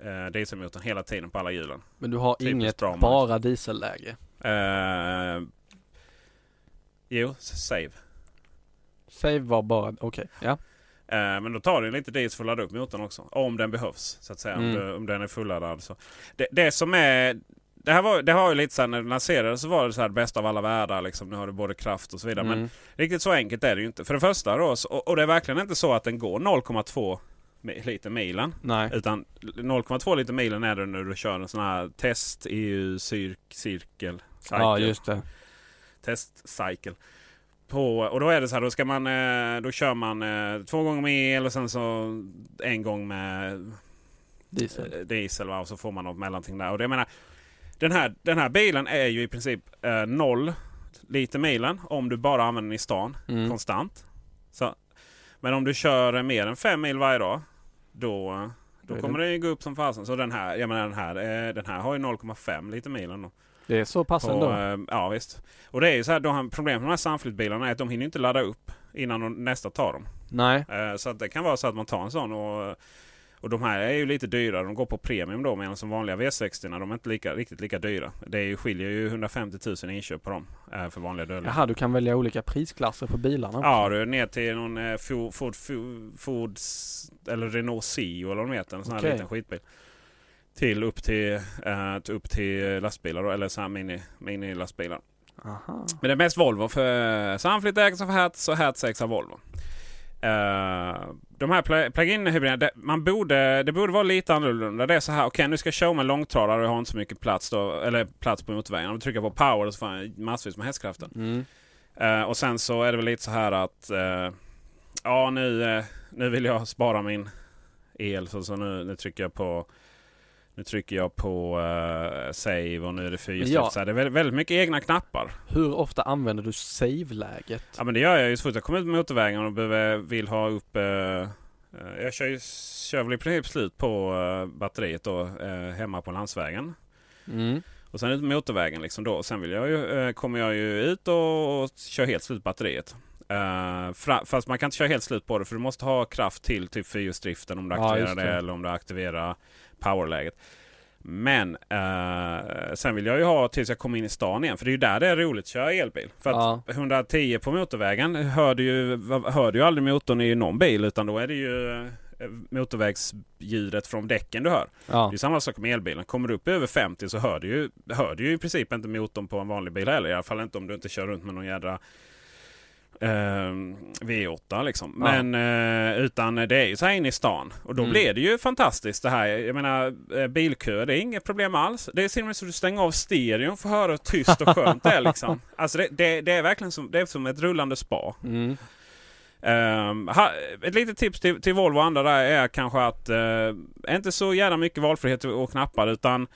eh, dieselmotorn hela tiden på alla hjulen. Men du har Typiskt inget bra, bara dieselläge. Eh, jo, save. Save var bara, okej. Ja. Eh, men då tar det lite diesel för att ladda upp motorn också. Om den behövs. så att säga. Om, Mm. om den är fulladdad. Så. Det, det som är... Det här var, det har ju lite så här, när det lanserades så var det så här bästa av alla världar. Liksom. Nu har du både kraft och så vidare. Men Mm. riktigt så enkelt är det ju inte. För det första då, så, och, och det är verkligen inte så att den går 0,2 mi- liter milen. Nej. Utan 0,2 liter milen är det när du kör en sån här test EU cirk, cirkel. Ja, cycle. just det. test cycle. På, och då är det så här, då, ska man, eh, då kör man eh, två gånger med el och sen så en gång med Diesel. eh, diesel va? och så får man något mellanting där. Och det, jag menar, den, här, den här bilen är ju i princip eh, noll liter milen om du bara använder den i stan Mm. konstant. Så, men om du kör mer än fem mil varje dag då, Då då kommer det ju gå upp som fasen. Så den här, jag menar, den här, eh, den här har ju 0,5 liter milen. Då. Det är så pass ändå. eh, ja visst. Och det är ju så här, de har, problemet med de här Sunfleet-bilarna är att de hinner inte ladda upp innan de, nästa tar dem. Nej. Eh, så att det kan vara så att man tar en sån och, och de här är ju lite dyrare. De går på premium då medan som vanliga V60 de är inte lika, riktigt lika dyra. Det är ju, skiljer ju 150 000 i inköp på dem eh, för vanliga dödliga. Jaha, du kan välja olika prisklasser på bilarna också. Ja, du ner till någon eh, Ford, Ford, Ford, eller Renault Sio eller vad de heter. En sån här Okej. liten skitbil. Till upp till, till upp till lastbilar då, eller så här mini, mini lastbilar. Aha. Men det är mest Volvo för Sunfleet ägs av Hertz och Hertz ägs av Volvo. Eh, de här pl- plug-in hybriderna, det, man borde, det borde vara lite annorlunda. Det är så här, okej nu ska jag show med långtradare och jag har inte så mycket plats då, eller plats på motorvägen. Om du trycker på power så får jag massvis med hästkrafter. Mm. Eh, och sen så är det väl lite så här att eh, ja nu, nu vill jag spara min el så, så nu, nu trycker jag på nu trycker jag på eh, save och nu är det fyrhjulsdrift. Ja. Det är väldigt, mycket egna knappar. Hur ofta använder du save-läget? Ja men det gör jag ju så fort jag kommer ut på motorvägen och behöver, vill ha upp... Eh, jag kör, ju, kör väl i princip slut på batteriet då hemma på landsvägen. Mm. Och sen ut på motorvägen liksom då. Sen vill jag ju, kommer jag ju ut och, och kör helt slut batteriet. Fra, fast man kan inte köra helt slut på det för du måste ha kraft till typ fyrhjulsdriften om du Ja, aktiverar just det. det. eller om du aktiverar powerläget. Men eh, sen vill jag ju ha tills jag kommer in i stan igen. För det är ju där det är roligt att köra elbil. För att Ja. 110 på motorvägen hör du ju, hör du ju aldrig motorn i någon bil. Utan då är det ju eh, motorvägsljudet från däcken du hör. Ja. Det är samma sak med elbilen. Kommer du upp över 50 så hör du ju, hör du ju i princip inte motorn på en vanlig bil heller. I alla fall inte om du inte kör runt med någon jädra eh, V8 liksom. Ja. Men eh, utan det är ju så här inne i stan. Och då Mm. blir det ju fantastiskt det här. Jag menar eh, bilköer, det är inget problem alls. Det är till och med så att du stänger av stereon för att höra hur tyst och skönt det är liksom. Alltså det, det, det är verkligen som, det är som ett rullande spa. Mm. Ehm, ha, ett litet tips till, till Volvo och andra där är kanske att uh, inte så jävla mycket valfrihet och knappar utan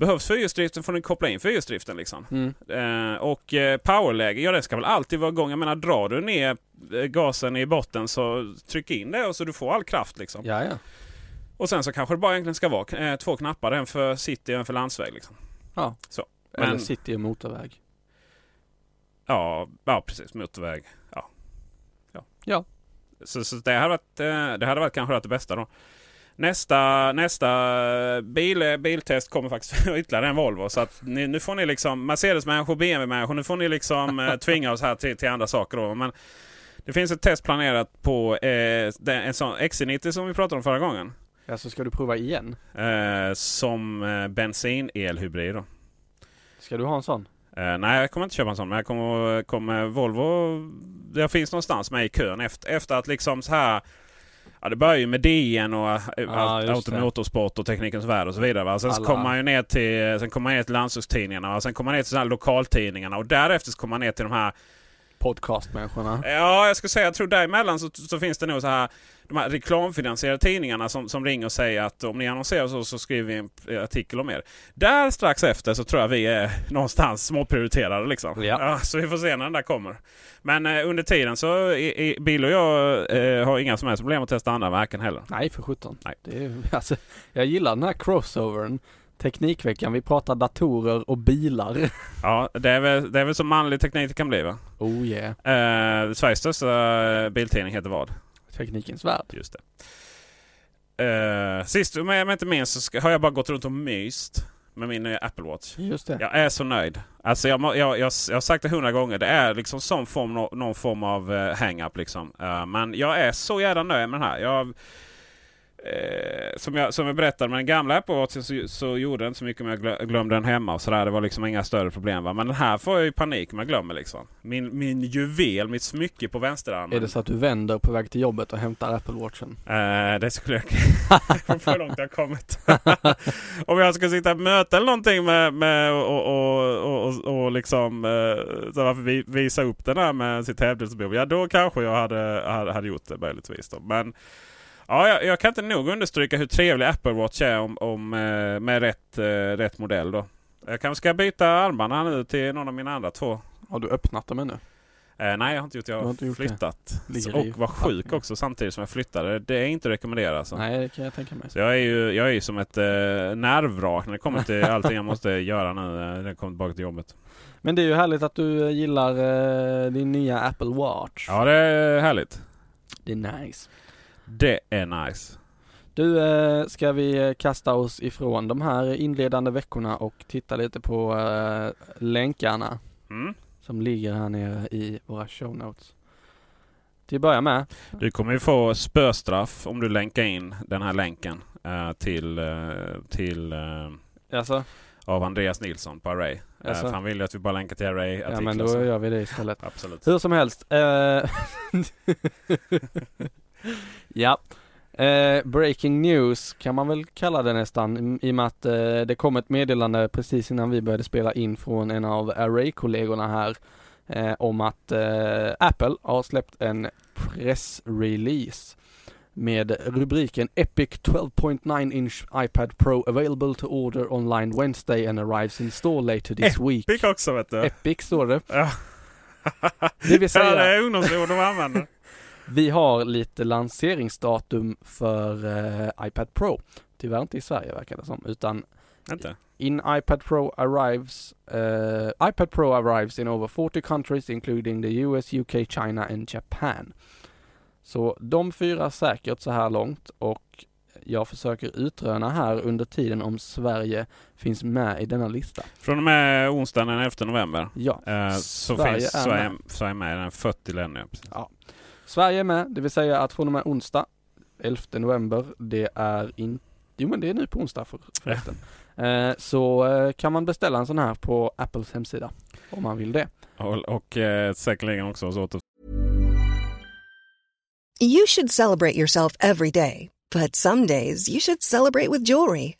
behövs fyrhjulsdriften får ni koppla in fyrhjulsdriften liksom. Mm. Eh, och uh, powerläge, ja det ska väl alltid vara igång. Jag menar drar du ner eh, gasen i botten så tryck in det och så du får all kraft liksom. Ja, ja. Och sen så kanske det bara egentligen ska vara eh, två knappar. En för city och en för landsväg liksom. Ja. Så. Eller Men- city och motorväg. Ja, ja precis. Motorväg. Ja. ja. Ja. Så, så det, hade varit, eh, det hade varit kanske varit det bästa då. Nästa, nästa bil, biltest kommer faktiskt ytterligare en Volvo. Så att ni, nu får ni liksom Mercedes-människor, BMW-människor. Nu får ni liksom eh, tvinga oss här till, till andra saker. Då. Men det finns ett test planerat på eh, den, en sån XC90 som vi pratade om förra gången. Ja, så ska du prova igen? Eh, som eh, bensin-elhybrid. Då. Ska du ha en sån? Eh, nej, jag kommer inte köpa en sån. Men jag kommer, kommer Volvo... Det finns någonstans med i kön efter, efter att liksom så här... Ja, det börjar ju med DN och det. Automotorsport och Teknikens Värld och så vidare. Va? Sen kommer man ju ner till, sen kommer man ner till landsortstidningarna. Va? Sen kommer man ner till så här lokaltidningarna. Och därefter så kommer man ner till de här Podcastmänniskorna? Ja, jag skulle säga, jag tror däremellan så, så finns det nog så här de här reklamfinansierade tidningarna som, som ringer och säger att om ni annonserar så, så skriver vi en artikel om er. Där strax efter så tror jag vi är någonstans småprioriterade liksom. Ja. så vi får se när den där kommer. Men eh, under tiden så i, i, Bill och jag eh, har inga som helst problem att testa andra märken heller. Nej, för sjutton. Nej. Det är, alltså, jag gillar den här crossovern. Teknikveckan, vi pratar datorer och bilar. Ja, det är väl, det är väl så manlig teknik det kan bli va? Oh yeah. Eh, Sveriges största eh, biltidning heter vad? Teknikens värld. Just det. Eh, sist men jag inte minst så ska, har jag bara gått runt och myst med min eh, Apple Watch. Just det. Jag är så nöjd. Alltså jag, jag, jag, jag har sagt det hundra gånger. Det är liksom sån form, nå- någon form av uh, hang-up liksom. Eh, men jag är så jävla nöjd med den här. Jag, eh, som, jag, som jag berättade med den gamla Apple Watch så, så gjorde det inte så mycket om jag glö- glömde den hemma och sådär. Det var liksom inga större problem. Va? Men den här får jag ju panik om jag glömmer liksom. Min, min juvel, mitt smycke på vänsterarmen. Är det så att du vänder på väg till jobbet och hämtar Apple Watchen? Eh, det skulle jag... För långt jag kommit. Om jag ska sitta i möte eller någonting med, med och, och, och, och, och liksom eh, så varför vi, visa upp den här med sitt hävdelsebevis. Ja då kanske jag hade, hade, hade gjort det möjligtvis. Då. Men ja, jag, jag kan inte nog understryka hur trevlig Apple Watch är om, om, eh, med rätt, eh, rätt modell. Då. Jag kanske ska byta armarna nu till någon av mina andra två. Har du öppnat dem ännu? Eh, nej, jag har inte gjort det. Jag har har flyttat. Ligger Och var sjuk också samtidigt som jag flyttade. Det är inte rekommenderat. Alltså. Nej, det kan jag tänka mig. Så jag är ju, jag är ju som ett eh, nervvrak när det kommer till allting jag måste göra nu eh, när jag kommer tillbaka till jobbet. Men det är ju härligt att du gillar eh, din nya Apple Watch. Ja, det är härligt. Det är nice. Det är nice. Du, eh, ska vi eh, kasta oss ifrån de här inledande veckorna och titta lite på eh, länkarna Mm. som ligger här nere i våra show notes. Till att börja med, Du kommer ju få spöstraff om du länkar in den här länken till, till alltså, av Andreas Nilsson på Array. Alltså? för han vill ju att vi bara länkar till Array ja men då gör vi det istället. Absolut. Hur som helst. Ja. Eh, breaking news kan man väl kalla det nästan i och med att eh, det kom ett meddelande precis innan vi började spela in från en av Array-kollegorna här eh, om att eh, Apple har släppt en pressrelease med rubriken Epic 12.9 inch iPad Pro available to order online Wednesday and arrives in store later this week. Fick också vet du. Epic står det. Ja. Det vill säga- Ja, det är ungdomsord de använder. Vi har lite lanseringsdatum för eh, iPad Pro. Tyvärr inte i Sverige verkar det som, utan Inte? in iPad Pro arrives, eh, iPad Pro arrives in over 40 countries including the US, UK, China and Japan. Så de fyra säkert så här långt och jag försöker utröna här under tiden om Sverige finns med i denna lista. Från och med onsdagen den 11 november. Ja, Eh, så Sverige finns Sverige, med. Sverige med i den 40 länder. Precis. Sverige är med, det vill säga att från och med onsdag 11 november, det är inte, jo men det är nu på onsdag för, förresten. Eh, så eh, kan man beställa en sån här på Apples hemsida om man vill det. Och, och eh, säkerligen också hos åter You should celebrate yourself every day, but some days you should celebrate with jewelry.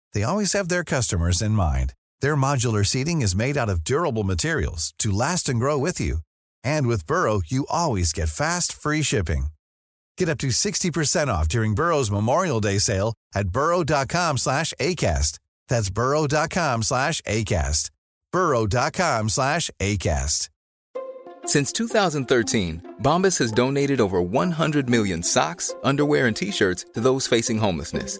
they always have their customers in mind. Their modular seating is made out of durable materials to last and grow with you. And with Burrow, you always get fast, free shipping. Get up to 60% off during Burrow's Memorial Day sale at burrow.com slash ACAST. That's burrow.com slash ACAST. burrow.com slash ACAST. Since 2013, Bombas has donated over 100 million socks, underwear, and t-shirts to those facing homelessness.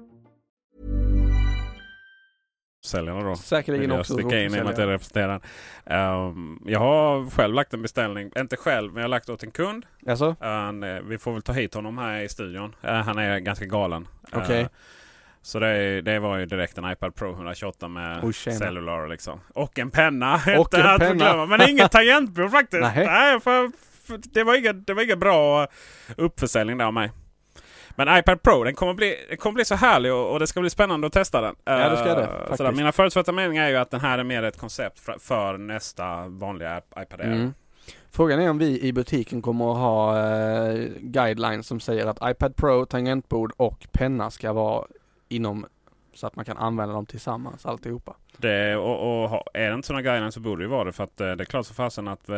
Säljarna då. Säkerligen också sticka in i att jag representerar. Um, jag har själv lagt en beställning, inte själv, men jag har lagt åt en kund. Alltså? Eh, vi får väl ta hit honom här i studion. Eh, han är ganska galen. Eh, så det, det var ju direkt en iPad Pro 128 med tjena. cellular liksom. Och en penna. Och en att penna. Men inget tangentbord faktiskt. Nähä. Nej, för, för det, var inga, det var inga bra uppförsäljning där av mig. Men iPad Pro den kommer bli, den kommer bli så härlig och, och det ska bli spännande att testa den. Ja, det ska det, Eh, faktiskt. sådär. Mina förutfattade meningar är ju att den här är mer ett koncept för, för nästa vanliga iP- iPad Air. Mm. Frågan är om vi i butiken kommer att ha eh, guidelines som säger att iPad Pro, tangentbord och penna ska vara inom så att man kan använda dem tillsammans alltihopa. Det, och, och är det inte sådana guidelines så borde det ju vara det. För att eh, det är klart så fasen att eh,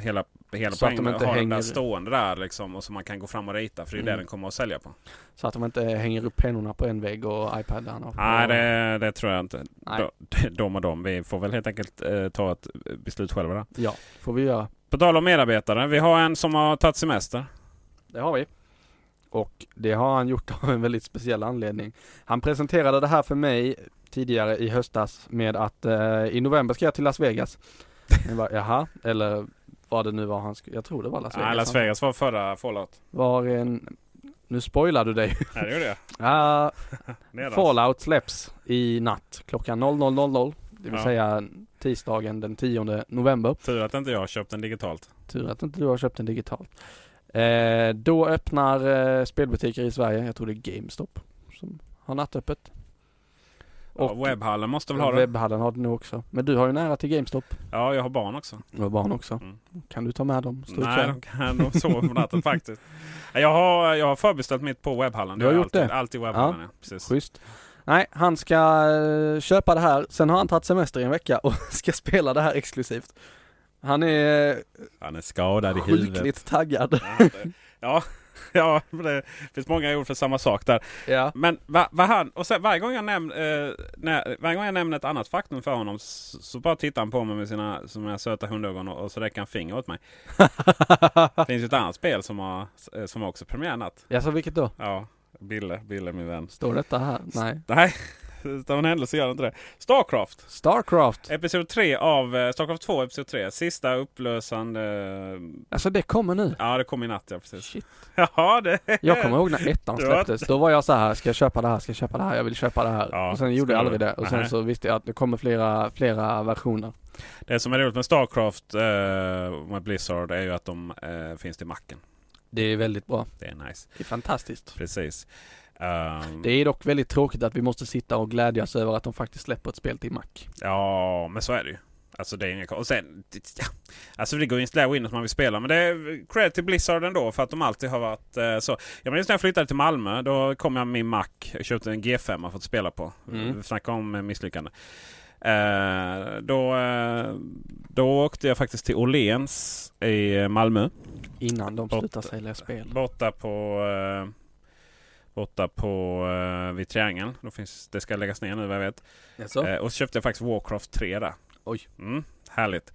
hela, hela Så att de poängen med att inte ha den hänger- där stående där liksom. Och så man kan gå fram och rita. För det är ju det Mm. den kommer att sälja på. Så att de inte hänger upp pennorna på en vägg och iPadarna på Nej, det, det tror jag inte. Nej. De, de och de. Vi får väl helt enkelt eh, ta ett beslut själva där. Ja, får vi göra. På tal om medarbetare. Vi har en som har tagit semester. Det har vi. Och det har han gjort av en väldigt speciell anledning. Han presenterade det här för mig tidigare i höstas med att eh, i november ska jag till Las Vegas. Jag bara, jaha, eller vad det nu var han skulle, jag tror det var Las Vegas. Nej, Las Vegas var förra Fallout. Var en, nu spoilar du dig. Nej, det gjorde jag. Ja, Nedan. Fallout släpps i natt klockan 00.00. Det vill Ja. säga tisdagen den 10 november. Tur att inte jag har köpt den digitalt. Tur att inte du har köpt den digitalt. Eh, då öppnar eh, spelbutiker i Sverige, jag tror det är GameStop, som har nattöppet. Ja, Och webbhallen måste väl ha det. webbhallen har det nog också. Men du har ju nära till GameStop. Ja, jag har barn också. Du har barn också. Mm. Kan du ta med dem? Stå Nej, de, kan, de sover på natten faktiskt. Jag har, jag har förbeställt mitt på webbhallen. Du har Det gjort alltid, det? Alltid webbhallen, ja. Precis. Schysst. Nej, han ska eh, köpa det här. Sen har han tagit semester i en vecka och ska spela det här exklusivt. Han är Han är skadad i huvudet. sjukligt taggad. Ja, ja, det finns många ord för samma sak där. Ja. Men vad va han, och sen, varje, gång jag näm, eh, när, varje gång jag nämner ett annat faktum för honom så, så bara tittar han på mig med sina, sina söta hundögon och, och så räcker han finger åt mig. Det finns ju ett annat spel som har, eh, som har också premiär natt. Ja, så vilket då? Ja, Bille, Bille min vän. Står detta här? Nej. Nej, utav en händelse gör det inte det. Starcraft! Starcraft. Episod 3 av eh, Starcraft 2, Episod 3. Sista upplösande... Alltså det kommer nu. Ja, det kom i natt ja, precis. Shit. Ja, det... Jag kommer ihåg när ettan släpptes. Då var jag så här, ska jag köpa det här, ska jag köpa det här, jag vill köpa det här. Ja, och sen gjorde jag aldrig det. Och sen Nej. så visste jag att det kommer flera, flera versioner. Det som är roligt med Starcraft eh, med Blizzard är ju att de eh, finns till macken. Det är väldigt bra. Det är nice. Det är fantastiskt. Precis. Ehm, Det är dock väldigt tråkigt att vi måste sitta och glädjas över att de faktiskt släpper ett spel till Mac. Ja, men så är det ju. Alltså det är inga och sen, ja, Alltså det går ju att installera Windows man vill spela. Men det är cred till Blizzard ändå för att de alltid har varit eh, så. Jag minns när jag flyttade till Malmö. Då kom jag med min Mac. Jag köpte en G5 för att spela på. Mm. Vi snackar om eh, misslyckande. Eh, då, eh, då åkte jag faktiskt till Åhléns i Malmö. Innan de slutar sälja spel. Borta på... Eh, borta på eh, vid Triangeln. Då finns, det ska läggas ner nu vad jag vet. Jaså? Eh, och så köpte jag faktiskt Warcraft 3 där. Oj. Mm, härligt.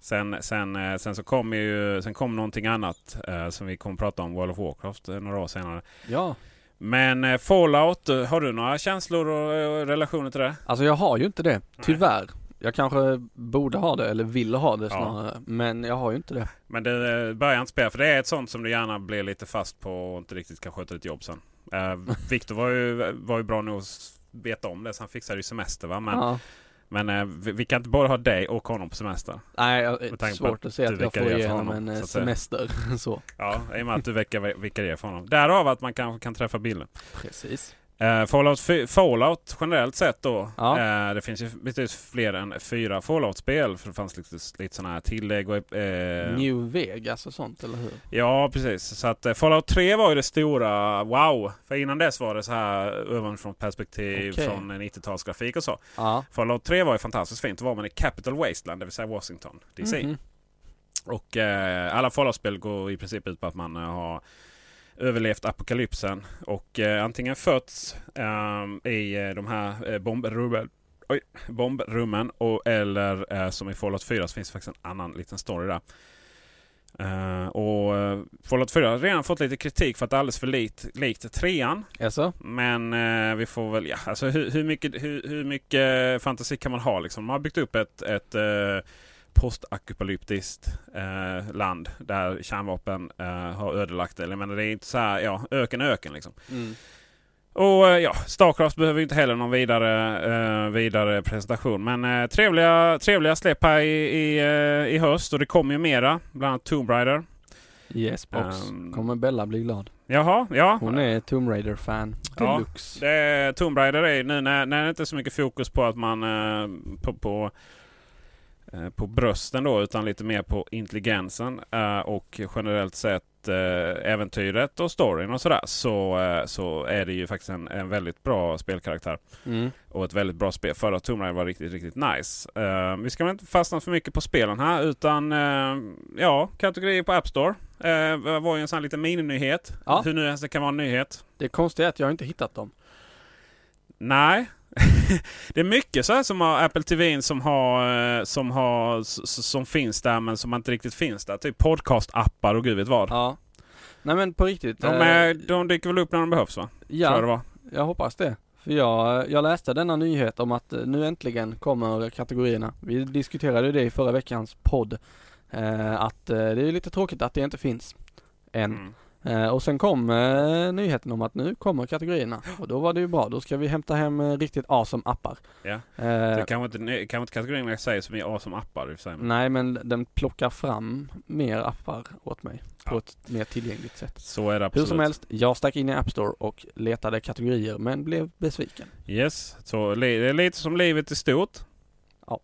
Sen, sen, eh, sen så kom ju sen kom någonting annat eh, som vi kommer prata om, World of Warcraft, eh, några år senare. Ja. Men eh, Fallout, har du några känslor och, eh, relationer till det? Alltså jag har ju inte det, tyvärr. Jag kanske borde ha det eller vill ha det snarare. Men jag har ju inte det. Men det eh, börjar inte spela, för det är ett sånt som du gärna blir lite fast på och inte riktigt kan sköta ditt jobb sen. Eh, Viktor var ju, var ju bra nog att veta om det, så han fixade ju semester va. Men, ja. men eh, vi, vi kan inte både ha dig och honom på semester. Nej, jag- tanke på svårt att att att jag får igenom honom, en semester. så. Ja, i och med att du vikarierar för honom. Därav att man kanske kan träffa bilden. Precis. Eh, Fallout, Fallout generellt sett då. Ja. Eh, det finns ju betydligt fler än fyra Fallout-spel. För det fanns lite, lite sådana här tillägg. Och, eh, New Vegas och sånt, eller hur? Ja, precis. Så att Fallout 3 var ju det stora wow. För innan dess var det så här ovanifrån perspektiv Okej. från en 90-talsgrafik och så. Ja. Fallout 3 var ju fantastiskt fint. Då var man i Capital Wasteland, det vill säga Washington DC. Mhm. Och eh, alla Fallout-spel går i princip ut på att man har överlevt apokalypsen och eh, antingen fötts eh, i eh, de här eh, bombrummen, oj, bombrummen och, eller eh, som i Fallout 4 så finns det faktiskt en annan liten story där. Eh, och Fallout 4 har redan fått lite kritik för att det är alldeles för likt, likt trean. Jaså? Men eh, vi får väl, ja, alltså hur, hur, mycket, hur, hur mycket fantasi kan man ha liksom? Man har byggt upp ett, ett postapokalyptiskt eh, land där kärnvapen eh, har ödelagt det. Jag menar, det är inte så här, ja, öken öken liksom. Mm. Och eh, ja, Starcraft behöver inte heller någon vidare, eh, vidare presentation. Men eh, trevliga, trevliga släpp här i, i, eh, i höst och det kommer ju mera. Bland annat Tomb Raider. Yes box. Ehm. Kommer Bella bli glad. Jaha, ja. Hon är Tomb Raider-fan. Ja, Deluxe. Det är, Tomb Raider är nu när, när det inte är så mycket fokus på att man eh, på, på, på brösten då utan lite mer på intelligensen eh, och generellt sett eh, äventyret och storyn och sådär så, eh, så är det ju faktiskt en, en väldigt bra spelkaraktär. Mm. Och ett väldigt bra spel. Förra Tomb Raider var riktigt, riktigt nice. Eh, vi ska väl inte fastna för mycket på spelen här utan eh, ja, kategorier på App Store. Det var ju en sån här liten mininyhet. Ja. Hur nu ens det kan vara en nyhet. Det konstiga är att jag inte hittat dem. Nej. det är mycket så här som har Apple TV som har, eh, som har som finns där men som inte riktigt finns där. Typ podcast-appar och gud vet vad. Ja. Nej men på riktigt. De, eh, är, de dyker väl upp när de behövs va? Tror jag det ja, var. jag hoppas det. För jag, jag läste denna nyhet om att eh, nu äntligen kommer kategorierna. Vi diskuterade det i förra veckans podd. Att det är lite tråkigt att det inte finns än. Mm. Eh, och sen kom eh, nyheten om att nu kommer kategorierna. Och då var det ju bra. Då ska vi hämta hem eh, riktigt awesome appar. Ja. Eh, Det kanske inte, kanske inte kategorin jag säger som är awesome appar i och för sig. nej men den plockar fram mer appar åt mig. På Ja. ett mer tillgängligt sätt. Så är det Hur absolut. som helst, jag stack in i App Store och letade kategorier men blev besviken. Yes, så det är lite som livet i stort. Ja.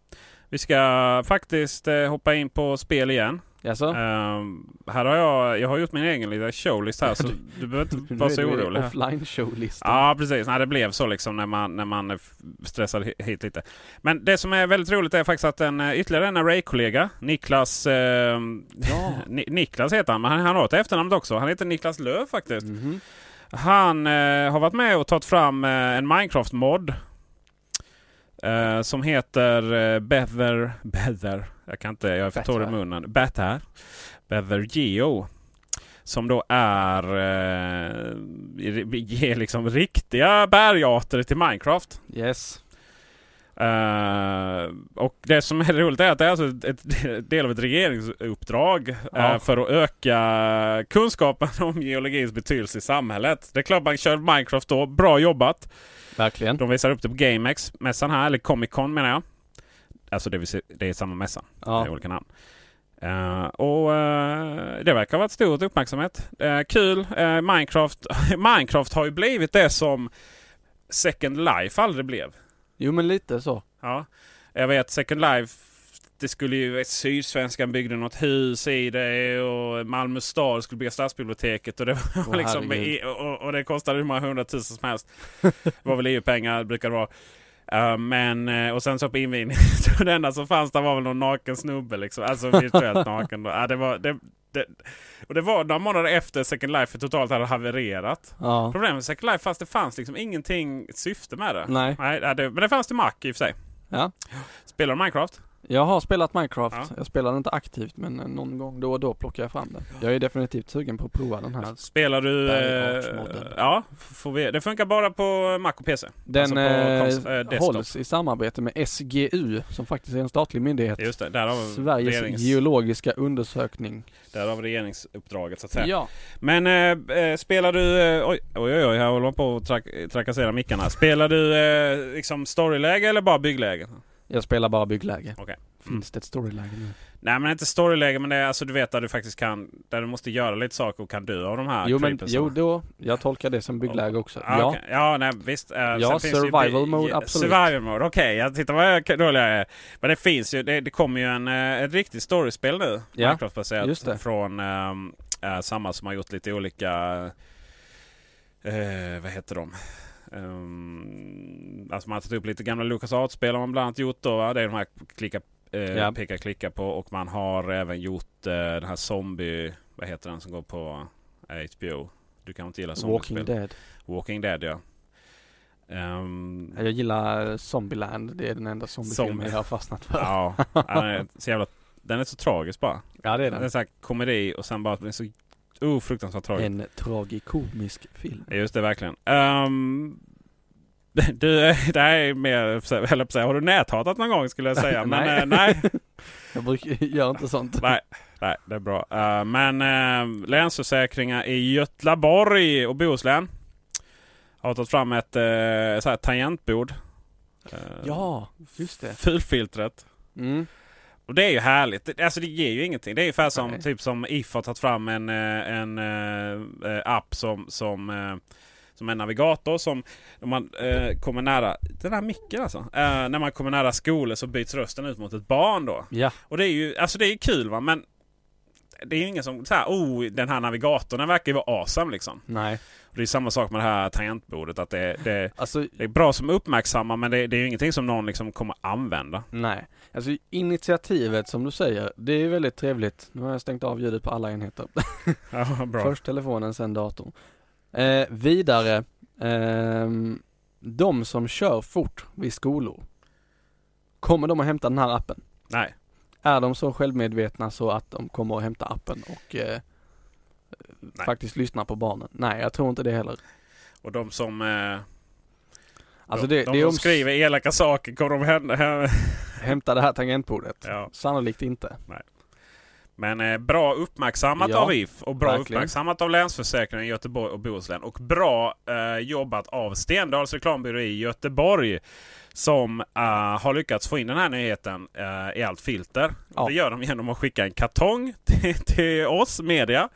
Vi ska faktiskt hoppa in på spel igen. Jaså? Ehm, här har jag, jag har gjort min egen lilla showlist här så du behöver inte vara så orolig. här. Offline showlistan. Ja precis, Nej, det blev så liksom när man, när man stressade hi- hit lite. Men det som är väldigt roligt är faktiskt att en, eh, ytterligare en Array-kollega, Niklas, eh, Ja. Ni- Niklas heter han, men han, han har ett efternamn också. Han heter Niklas Löv faktiskt. Mhm. Han eh, har varit med och tagit fram eh, en Minecraft-mod. Eh, som heter eh, Beather... Beather. Jag kan inte, jag är för torr i munnen. Better. Beather Geo. Som då är... Eh, ger liksom riktiga bergarter till Minecraft. Yes. Eh, och det som är roligt är att det är alltså ett, ett del av ett regeringsuppdrag Ja. för att öka kunskapen om geologins betydelse i samhället. Det är klart man kör Minecraft då. Bra jobbat! Verkligen. De visar upp det på GameX-mässan här, eller Comic Con menar jag. Alltså det, säga, det är samma mässa. Ja. olika namn. Eh, och eh, det verkar ha varit stor uppmärksamhet. Eh, kul! Minecraft, Minecraft har ju blivit det som Second Life aldrig blev. Jo men lite så. Ja, jag vet Second Life det skulle ju, Sydsvenskan byggde något hus i det och Malmö stad skulle bygga stadsbiblioteket. Och det, var Åh, liksom, och, och det kostade hur många hundratusen som helst. Det var väl EU-pengar brukar det vara. Uh, men, eh, och sen så på invigningen, så det enda som fanns där var väl någon naken snubbe liksom. Alltså virtuellt naken. Då. Ja, det var, det, det, och det var några månader efter Second Life totalt hade havererat. Ja. Problemet med Second Life fast det fanns liksom ingenting syfte med det. Nej. Nej det, men det fanns till Mac i och för sig. Ja. Spelar du Minecraft? Jag har spelat Minecraft. Ja. Jag spelar inte aktivt men eh, någon gång då och då plockar jag fram det. Jag är definitivt sugen på att prova den här. Spelar du... Eh, ja, får vi, det funkar bara på Mac och PC. Den Alltså på eh, eh, hålls i samarbete med SGU som faktiskt är en statlig myndighet. Just det, därav, Sveriges regerings, geologiska undersökning. därav regeringsuppdraget så att säga. Ja. Men eh, spelar du... Eh, oj, oj, oj, här håller på att trak- trakassera mickarna. Spelar du eh, liksom storyläge eller bara byggläge? Jag spelar bara byggläge. Okej. Finns det ett storyläge nu? Nej men inte storyläge men det är alltså du vet där du faktiskt kan... Där du måste göra lite saker och kan dö av de här Jo men, jo då, jag tolkar det som byggläge också. Ja, Ja. okej. ja nej visst. Eh, Ja, survival mode, absolut. Survival mode, okej. jag tittar vad dålig jag är. Men det finns ju, det, det kommer ju en, eh, ett riktigt storiespel nu. Ja, Minecraft-baserat. Från ehm, eh, samma som har gjort lite olika... Eh, vad heter de? Um, alltså man har tagit upp lite gamla LucasArts-spel har man bland annat gjort då. Va? Det är de här klicka, eh, Ja. peka klicka på. Och man har även gjort eh, den här zombie... Vad heter den som går på eh, HBO? Du kan inte gilla zombiespel. Walking Dead. Walking Dead ja. Ehm, Jag gillar Zombieland. Det är den enda zombiefilmen Zombie. jag har fastnat för. ja, den är så jävla, den är så tragisk bara. Ja, det är Den är den. så här komedi och sen bara den är så oh, fruktansvärt tragisk. En tragikomisk film. Just det, verkligen. Um, du, det här är mer, höll säga, har du näthatat någon gång skulle jag säga. Men Nej. eh, nej, Jag brukar, gör inte sånt. nej, nej, det är bra. Uh, men uh, Länsförsäkringar i Götlaborg och Bohuslän har tagit fram ett uh, så här tangentbord. Uh, Ja, just det. Fulfiltret. Mm. Och det är ju härligt. Det- Alltså det ger ju ingenting. Det är ungefär som Nej. typ som If har tagit fram en, eh, en eh, eh, app som, som, som en navigator som när man eh, kommer nära den här micken alltså. Eh, när man kommer nära skolor så byts rösten ut mot ett barn då. Ja, Och det är ju alltså det är kul va men det är ju ingen som så här, oh den här navigatorn den verkar ju vara awesome liksom. nej. Och det är samma sak med det här tangentbordet att det, det, Alltså, det är bra som uppmärksamma men det, det är ju ingenting som någon liksom kommer använda. nej. Alltså initiativet som du säger, det är väldigt trevligt. Nu har jag stängt av ljudet på alla enheter. Ja, bra. Först telefonen, sen datorn. Eh, vidare, ehm, de som kör fort vid skolor. Kommer de att hämta den här appen? Nej. Är de så självmedvetna så att de kommer att hämta appen och eh, faktiskt lyssna på barnen? Nej, jag tror inte det heller. Och de som, eh, Alltså de, det, de det som om skriver elaka saker, kommer de hämta det här tangentbordet? Ja. Sannolikt inte. Men eh, bra uppmärksammat Ja, av If och bra verkligen. uppmärksammat av Länsförsäkringen i Göteborg och Bohuslän. Och bra eh, jobbat av Stendals reklambyrå i Göteborg. Som eh, har lyckats få in den här nyheten eh, i allt filter. Ja. Det gör de genom att skicka en kartong till, till oss media.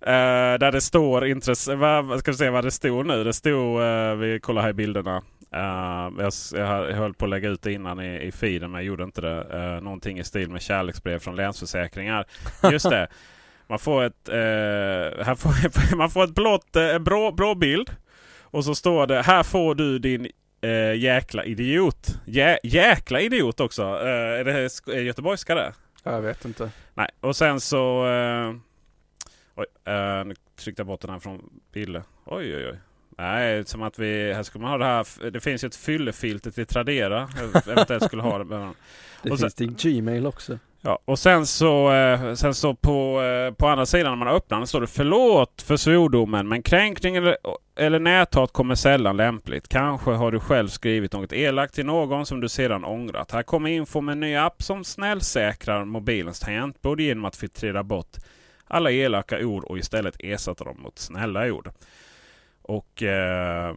Eh, där det står intresse... Vad, vad ska vi se vad det stod nu? Det stod... eh, vi kollar här i bilderna. Eh, jag, jag hö- jag höll på att lägga ut det innan i, i feeden men jag gjorde inte det. Uh, någonting i stil med kärleksbrev från Länsförsäkringar. Just det. Man får ett, här får, man får ett blått, en blå, blå bild. Och så står det här får du din eh, jäkla idiot. Jä, jäkla idiot också. Är det göteborgska det? Ja, Jag vet inte. Nej, och sen så... Oj, nu tryckte jag bort den här från Bille. Oj, oj, oj. Nej, som att vi... Här skulle man ha det här... Det finns ju ett fyllefilter till Tradera. Eventuellt skulle ha det. Men, Det Och finns det i Gmail också. Ja, och sen så, eh, sen så på, eh, på andra sidan när man öppnar den står det förlåt för svordomen men kränkning eller, eller näthat kommer sällan lämpligt. Kanske har du själv skrivit något elakt till någon som du sedan ångrat. Här kommer info med en ny app som snällsäkrar mobilens tangentbord genom att filtrera bort alla elaka ord och istället ersätta dem mot snälla ord. Och eh,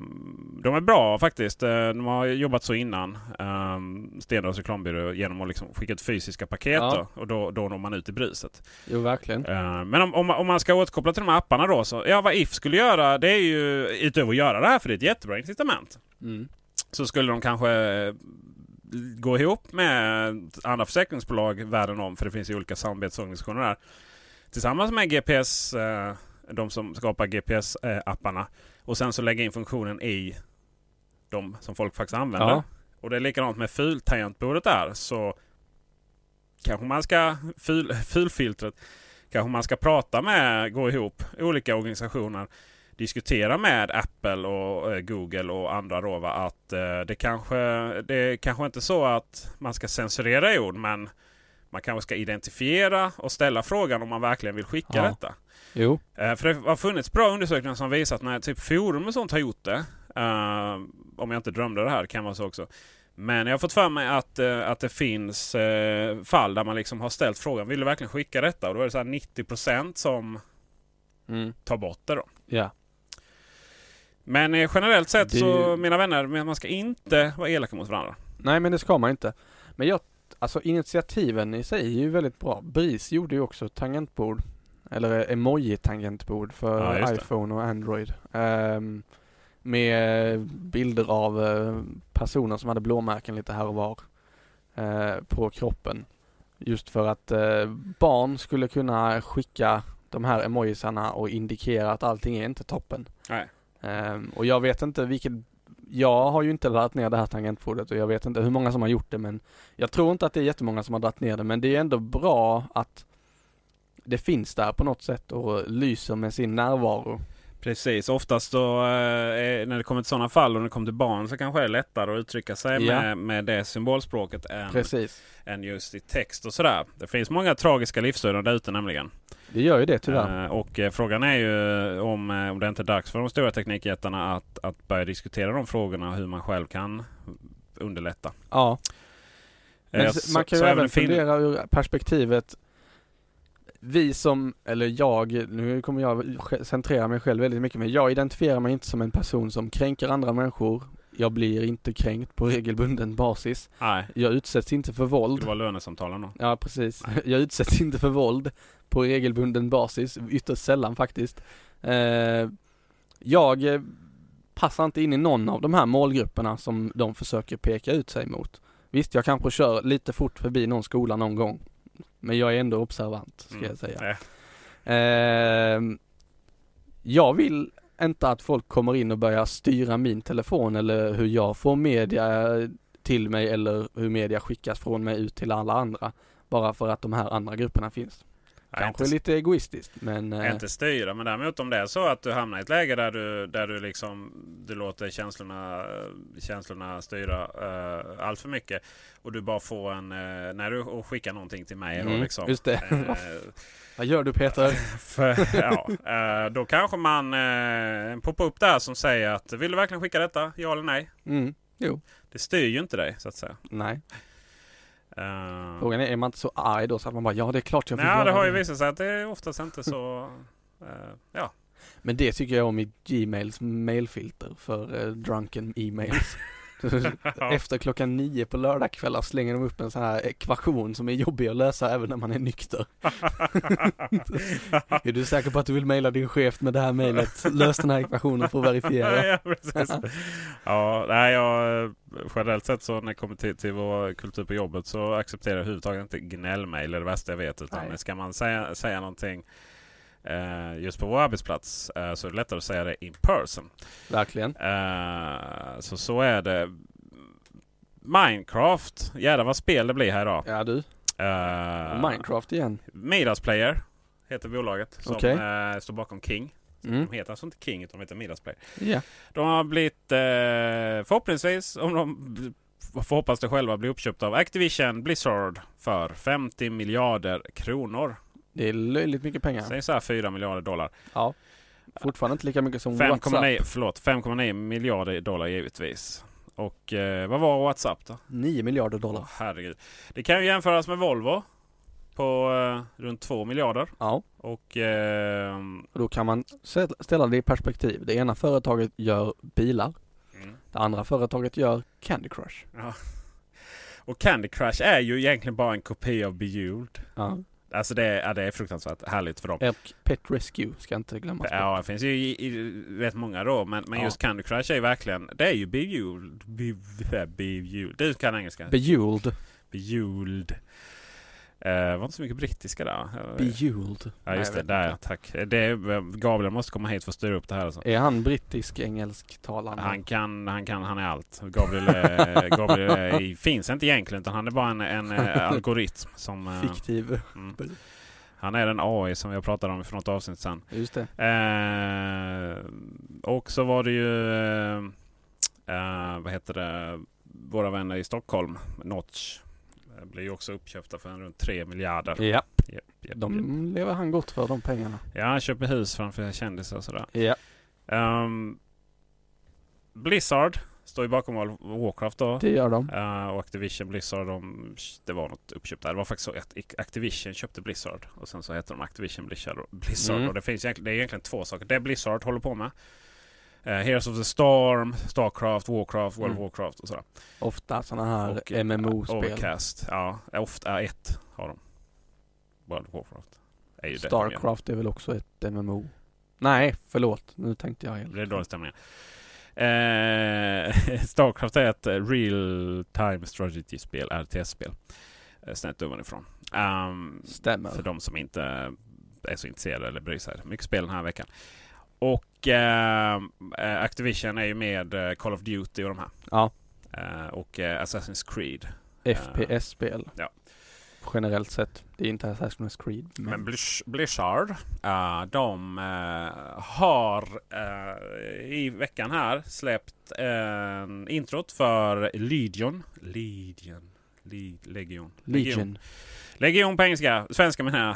de är bra faktiskt. Eh, De har jobbat så innan. Eh, Stendals reklambyrå genom att liksom skicka ut fysiska paket. Ja. Då, och då, då når man ut i bruset. Jo, verkligen. Eh, men om, om, man- om man ska återkoppla till de här apparna då. Så, ja, vad If skulle göra det är ju utöver att göra det här för det är ett jättebra incitament. Mm. Så skulle de kanske eh, gå ihop med andra försäkringsbolag världen om. För det finns ju olika samarbetsorganisationer där. Tillsammans med GPS, eh, de som skapar GPS-apparna. Och sen så lägga in funktionen i de som folk faktiskt använder. Ja. Och det är likadant med fultangentbordet där. Så kanske man ska, ful, fulfiltret, kanske man ska prata med, gå ihop olika organisationer. Diskutera med Apple och eh, Google och andra då va, att eh, det kanske det är kanske inte så att man ska censurera ord men man kanske ska identifiera och ställa frågan om man verkligen vill skicka Ja. detta. Jo. Eh, För det har funnits bra undersökningar som visar att när typ forum och sånt har gjort det. eh, om jag inte drömde det här kan vara så också. Men jag har fått för mig att, eh, att det finns fall där man liksom har ställt frågan Vill du verkligen skicka detta? Och då är det så här 90% som Mm. tar bort det då. Ja. Men generellt sett Det- så mina vänner, man ska inte vara elaka mot varandra. Nej men det ska man inte. Men jag, alltså initiativen i sig är ju väldigt bra. BRIS gjorde ju också tangentbord. Eller emoji-tangentbord för Ja, iPhone och Android. Ehm, med bilder av eh, personer som hade blåmärken lite här och var. eh, på kroppen. Just för att eh, barn skulle kunna skicka de här emojisarna och indikera att allting är inte toppen. Ehm, och jag vet inte vilket jag har ju inte laddat ner det här tangentbordet och jag vet inte hur många som har gjort det men jag tror inte att det är jättemånga som har dragit ner det men det är ändå bra att det finns där på något sätt och lyser med sin närvaro. Precis, oftast då eh, när det kommer till sådana fall och när det kommer till barn så kanske det är lättare att uttrycka sig Ja. med, med det symbolspråket än, Precis. än just i text och sådär. Det finns många tragiska livsöden där ute nämligen. Det gör ju det tyvärr. Eh, och eh, frågan är ju om, eh, om det inte är dags för de stora teknikjättarna att, att börja diskutera de frågorna och hur man själv kan underlätta. Ja. Eh, man kan så ju även fundera ur perspektivet vi som, eller jag, nu kommer jag centrera mig själv väldigt mycket men jag identifierar mig inte som en person som kränker andra människor. Jag blir inte kränkt på regelbunden basis. Nej, Jag utsätts inte för våld. det var lönesamtalen då. Ja precis. Jag utsätts inte för våld på regelbunden basis, ytterst sällan faktiskt. Eh, jag eh, passar inte in i någon av de här målgrupperna som de försöker peka ut sig mot. Visst, jag kanske kör lite fort förbi någon skola någon gång. Men jag är ändå observant, ska Mm. jag säga. Eh, jag vill inte att folk kommer in och börjar styra min telefon eller hur jag får media till mig eller hur media skickas från mig ut till alla andra. Bara för att de här andra grupperna finns. Kanske inte, lite egoistiskt men eh, inte styra, men däremot om det är så att du hamnar i ett läge där du, där du liksom du låter känslorna, känslorna styra uh, allt för mycket. Och du bara får en, eh, när du skickar någonting till mig då Mm, liksom. just det. eh, vad gör du Peter? För, ja, då kanske man uh, poppar upp där som säger att vill du verkligen skicka detta? Ja eller nej? Mm, jo, Det styr ju inte dig så att säga. nej. Uh, Frågan är, är man inte så arg då så att man bara, ja det är klart jag får nej, det har ju visat sig att det är oftast inte så... eh, ja. Men det tycker jag om i Gmails mailfilter för eh, drunken e-mails. Efter klockan nio på lördagskvällar slänger de upp en sån här ekvation som är jobbig att lösa även när man är nykter. är du säker på att du vill mejla din chef med det här mejlet? Lös den här ekvationen för att verifiera. ja, precis. ja, nej, jag, generellt sett så när det kommer till, till vår kultur på jobbet så accepterar jag överhuvudtaget inte gnällmejl. Det är det värsta jag vet. Utan Nej. ska man säga, säga någonting eh, just på vår arbetsplats eh, så är det lättare att säga det in person. Verkligen. Eh, så så är det. Minecraft. Jädrar vad spel det blir här idag. Ja du, Uh, Minecraft igen. Midas Player heter bolaget som Okej. eh, står bakom King. Mm. De heter alltså inte King utan de heter Midas Player. Ja. De har blivit eh, förhoppningsvis, om de får hoppas det själva, bli uppköpta av Activision Blizzard för 50 miljarder kronor. Det är löjligt mycket pengar. Säg så här 4 miljarder dollar. Ja. Fortfarande inte lika mycket som WhatsApp. 5,9 förlåt, 5,9 miljarder dollar givetvis. Och eh, vad var WhatsApp då? 9 miljarder dollar. Åh, herregud. Det kan ju jämföras med Volvo på eh, runt 2 miljarder. Ja. Och eh, Och då kan man ställa det i perspektiv. Det ena företaget gör bilar. mm, Det andra företaget gör Candy Crush. ja. Och Candy Crush är ju egentligen bara en kopia av Bejeweled. Ja. Alltså det, är- ja, det är fruktansvärt härligt för dem. Och Pet Rescue ska inte glömmas. Ja, det finns ju i, i, rätt många då. Men, men Ja. just Candy Crush är ju verkligen... Det är ju Bejeweled. Be- Bejeweled. Du kan engelska. Bejeweled. Bejeweled. Eh, var inte så mycket brittiska där. Bejeweled. Ja just Nej, det, där inte. tack. Det är, Gabriel måste komma hit för att styra upp det här. Alltså. Är han brittisk engelsktalande? Han kan, han kan, han är allt. Gabriel, är, Gabriel är, finns inte egentligen utan han är bara en, en eh, algoritm. Som, eh, Fiktiv. mm. Han är den AI som jag pratade om för något avsnitt sedan. Just det. Eh, och så var det ju, eh, eh, vad heter det, våra vänner i Stockholm, Notch. Eh, Blir ju också uppköpta för en runt 3 miljarder. Ja. Japp, japp. De lever han gott för de pengarna. Ja, han köper hus framför kändisar och sådär. Ja. Ehm, Blizzard står ju bakom World of Warcraft då. Det gör de. Eh, och Activision Blizzard, de, det var något uppköp där. Det var faktiskt så att Activision köpte Blizzard. Och sen så heter de Activision Blizzard. Blizzard. Mm. Och det, finns egentligen, det är egentligen två saker. Det Blizzard håller på med. Uh, Heroes of the Storm, Starcraft, Warcraft, World Mm. of Warcraft och sådär. Ofta sådana här Och, eh, MMO-spel. Overcast. Ja, ofta ett har de. World of Warcraft. Är. Starcraft är väl också ett MMO? Nej, förlåt. Nu tänkte jag helt. Det är dålig stämning. Eh, Starcraft är ett real time strategy-spel, RTS-spel. Snett ovanifrån. Um, Stämmer. för de som inte är så intresserade eller bryr sig. Mycket spel den här veckan. Och eh, eh, Activision är ju med eh, Call of Duty och de här. Ja. Eh, och eh, Assassin's Creed. FPS-spel. Ja. Generellt sett. Det är inte Assassin's Creed. Men, Men Bliz- Blizzard, eh, de eh, har eh, i veckan här släppt en introt för Legion. Legion. Le- Legion. Legion. Legion på engelska. Svenska menar jag.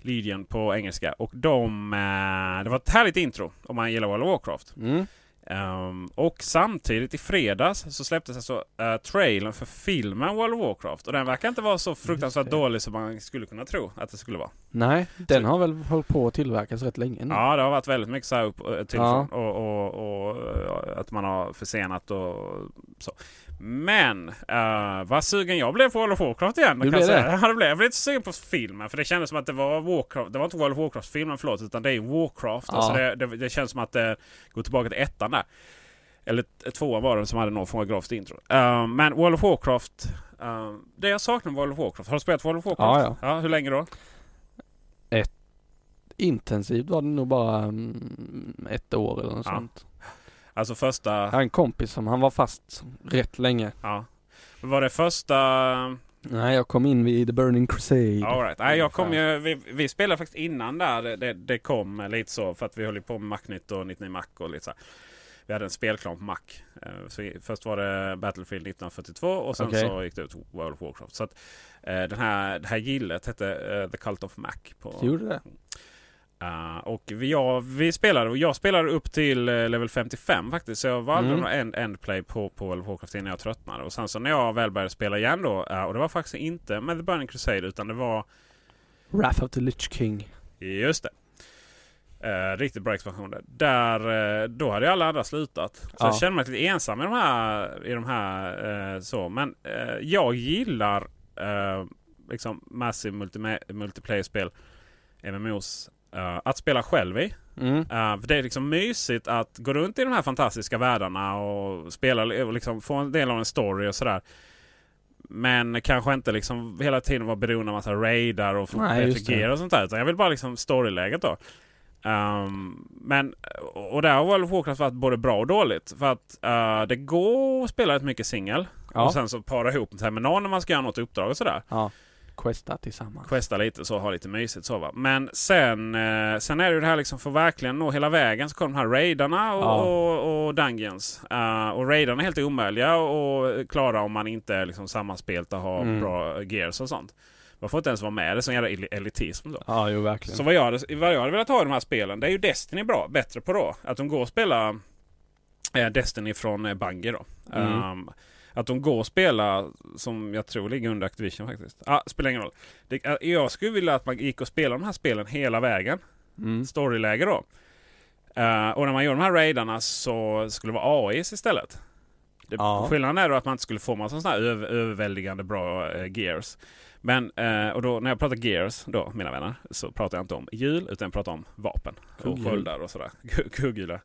Legion på engelska. Och de... Eh, det var ett härligt intro om man gillar World of Warcraft. Mm. Ehm, och samtidigt i fredags så släpptes alltså uh, trailern för filmen World of Warcraft. Och den verkar inte vara så fruktansvärt dålig som man skulle kunna tro att det skulle vara. Nej, den har väl hållit på att tillverkas rätt länge nu. Ja, det har varit väldigt mycket så här upp eh, till Ja. och, och, och, och att man har försenat och så. Men uh, vad sugen jag blev på World of Warcraft igen. Du blev det? Ja, det blev. Jag blev lite sugen på filmen för det kändes som att det var Warcraft. Det var inte World of Warcraft-filmen förlåt utan det är Warcraft. Ja. Alltså det, det, det känns som att det går tillbaka till ettan där. Eller t- tvåan var det som hade någon form av grafiskt intro. Uh, men World of Warcraft. Uh, det jag saknar med World of Warcraft. Har du spelat World of Warcraft? Ja, ja. hur länge då? Intensivt var det nog bara mm, ett år eller något Ja. sånt. Alltså första... Jag har en kompis som han var fast rätt länge. Ja. Var det första... Nej, jag kom in vid The Burning Crusade. All right. Nej, jag kom ju, vi, vi spelade faktiskt innan där det, det, kom lite så för att vi höll på med Macnytt och 99 Mac och lite så här. Vi hade en spelklan på Mac. Eh, Så först var det Battlefield 1942 och sen Okej. så gick det ut World of Warcraft. Så att eh, den här, det här gillet hette eh, The Cult of Mac. På, Det gjorde det? Uh, och vi, ja, vi spelade, och jag spelade upp till level 55 faktiskt. Så jag var aldrig Mm. någon end, endplay på, på World of Warcraft innan jag tröttnade. Och sen så när jag väl började spela igen då, eh, och det var faktiskt inte med The Burning Crusade utan det var Wrath of the Lich King. Just det. Eh, riktigt bra expansion där. eh, då hade ju alla andra slutat. Så Ja. jag kände mig lite ensam i de här. I de här eh, så. Men eh, jag gillar eh, liksom Massive multi multiplayer-spel. MMOs. eh, att spela själv i. Mm. För det är liksom mysigt att gå runt i de här fantastiska världarna och spela och liksom få en del av en story och sådär. Men kanske inte liksom hela tiden vara beroende av massa raidar och gear och sånt där. Utan jag vill bara liksom storyläget då. Ehm, men, och där har World of Warcraft varit både bra och dåligt. För att eh, det går att spela rätt mycket singel. Ja. Och sen så para ihop här med någon när man ska göra något uppdrag och sådär. Ja. Questa tillsammans. Questa lite så, ha lite mysigt så va. Men sen, eh, sen är det ju det här liksom för verkligen nå hela vägen så kommer de här raidarna och, Ja. och, och dungeons. Eh, och raidarna är helt omöjliga att klara om man inte är liksom sammanspelt och har Mm. bra gears och sånt. Man får inte ens vara med. Det är sån jävla el- elitism då. Ja, jo verkligen. Så vad jag, hade, vad jag hade velat ha i de här spelen, det är ju Destiny bra, bättre på då. Att de går och spela eh, Destiny från eh, Bungie då. Mm. Ehm, att de går och spela som jag tror ligger under Activision faktiskt. Ah, spelar ingen roll. Det, eh, jag skulle vilja att man gick och spelade de här spelen hela vägen. Mm. Storyläge då. Eh, och när man gör de här raidarna så skulle det vara AIs istället. Det, Ja. Skillnaden är då att man inte skulle få massa sådana här över, överväldigande bra eh, gears. Men, eh, och då, när jag pratar Gears då, mina vänner, så pratar jag inte om hjul utan jag pratar om vapen. Kugghjul. Och sköldar och sådär. Kugghjular.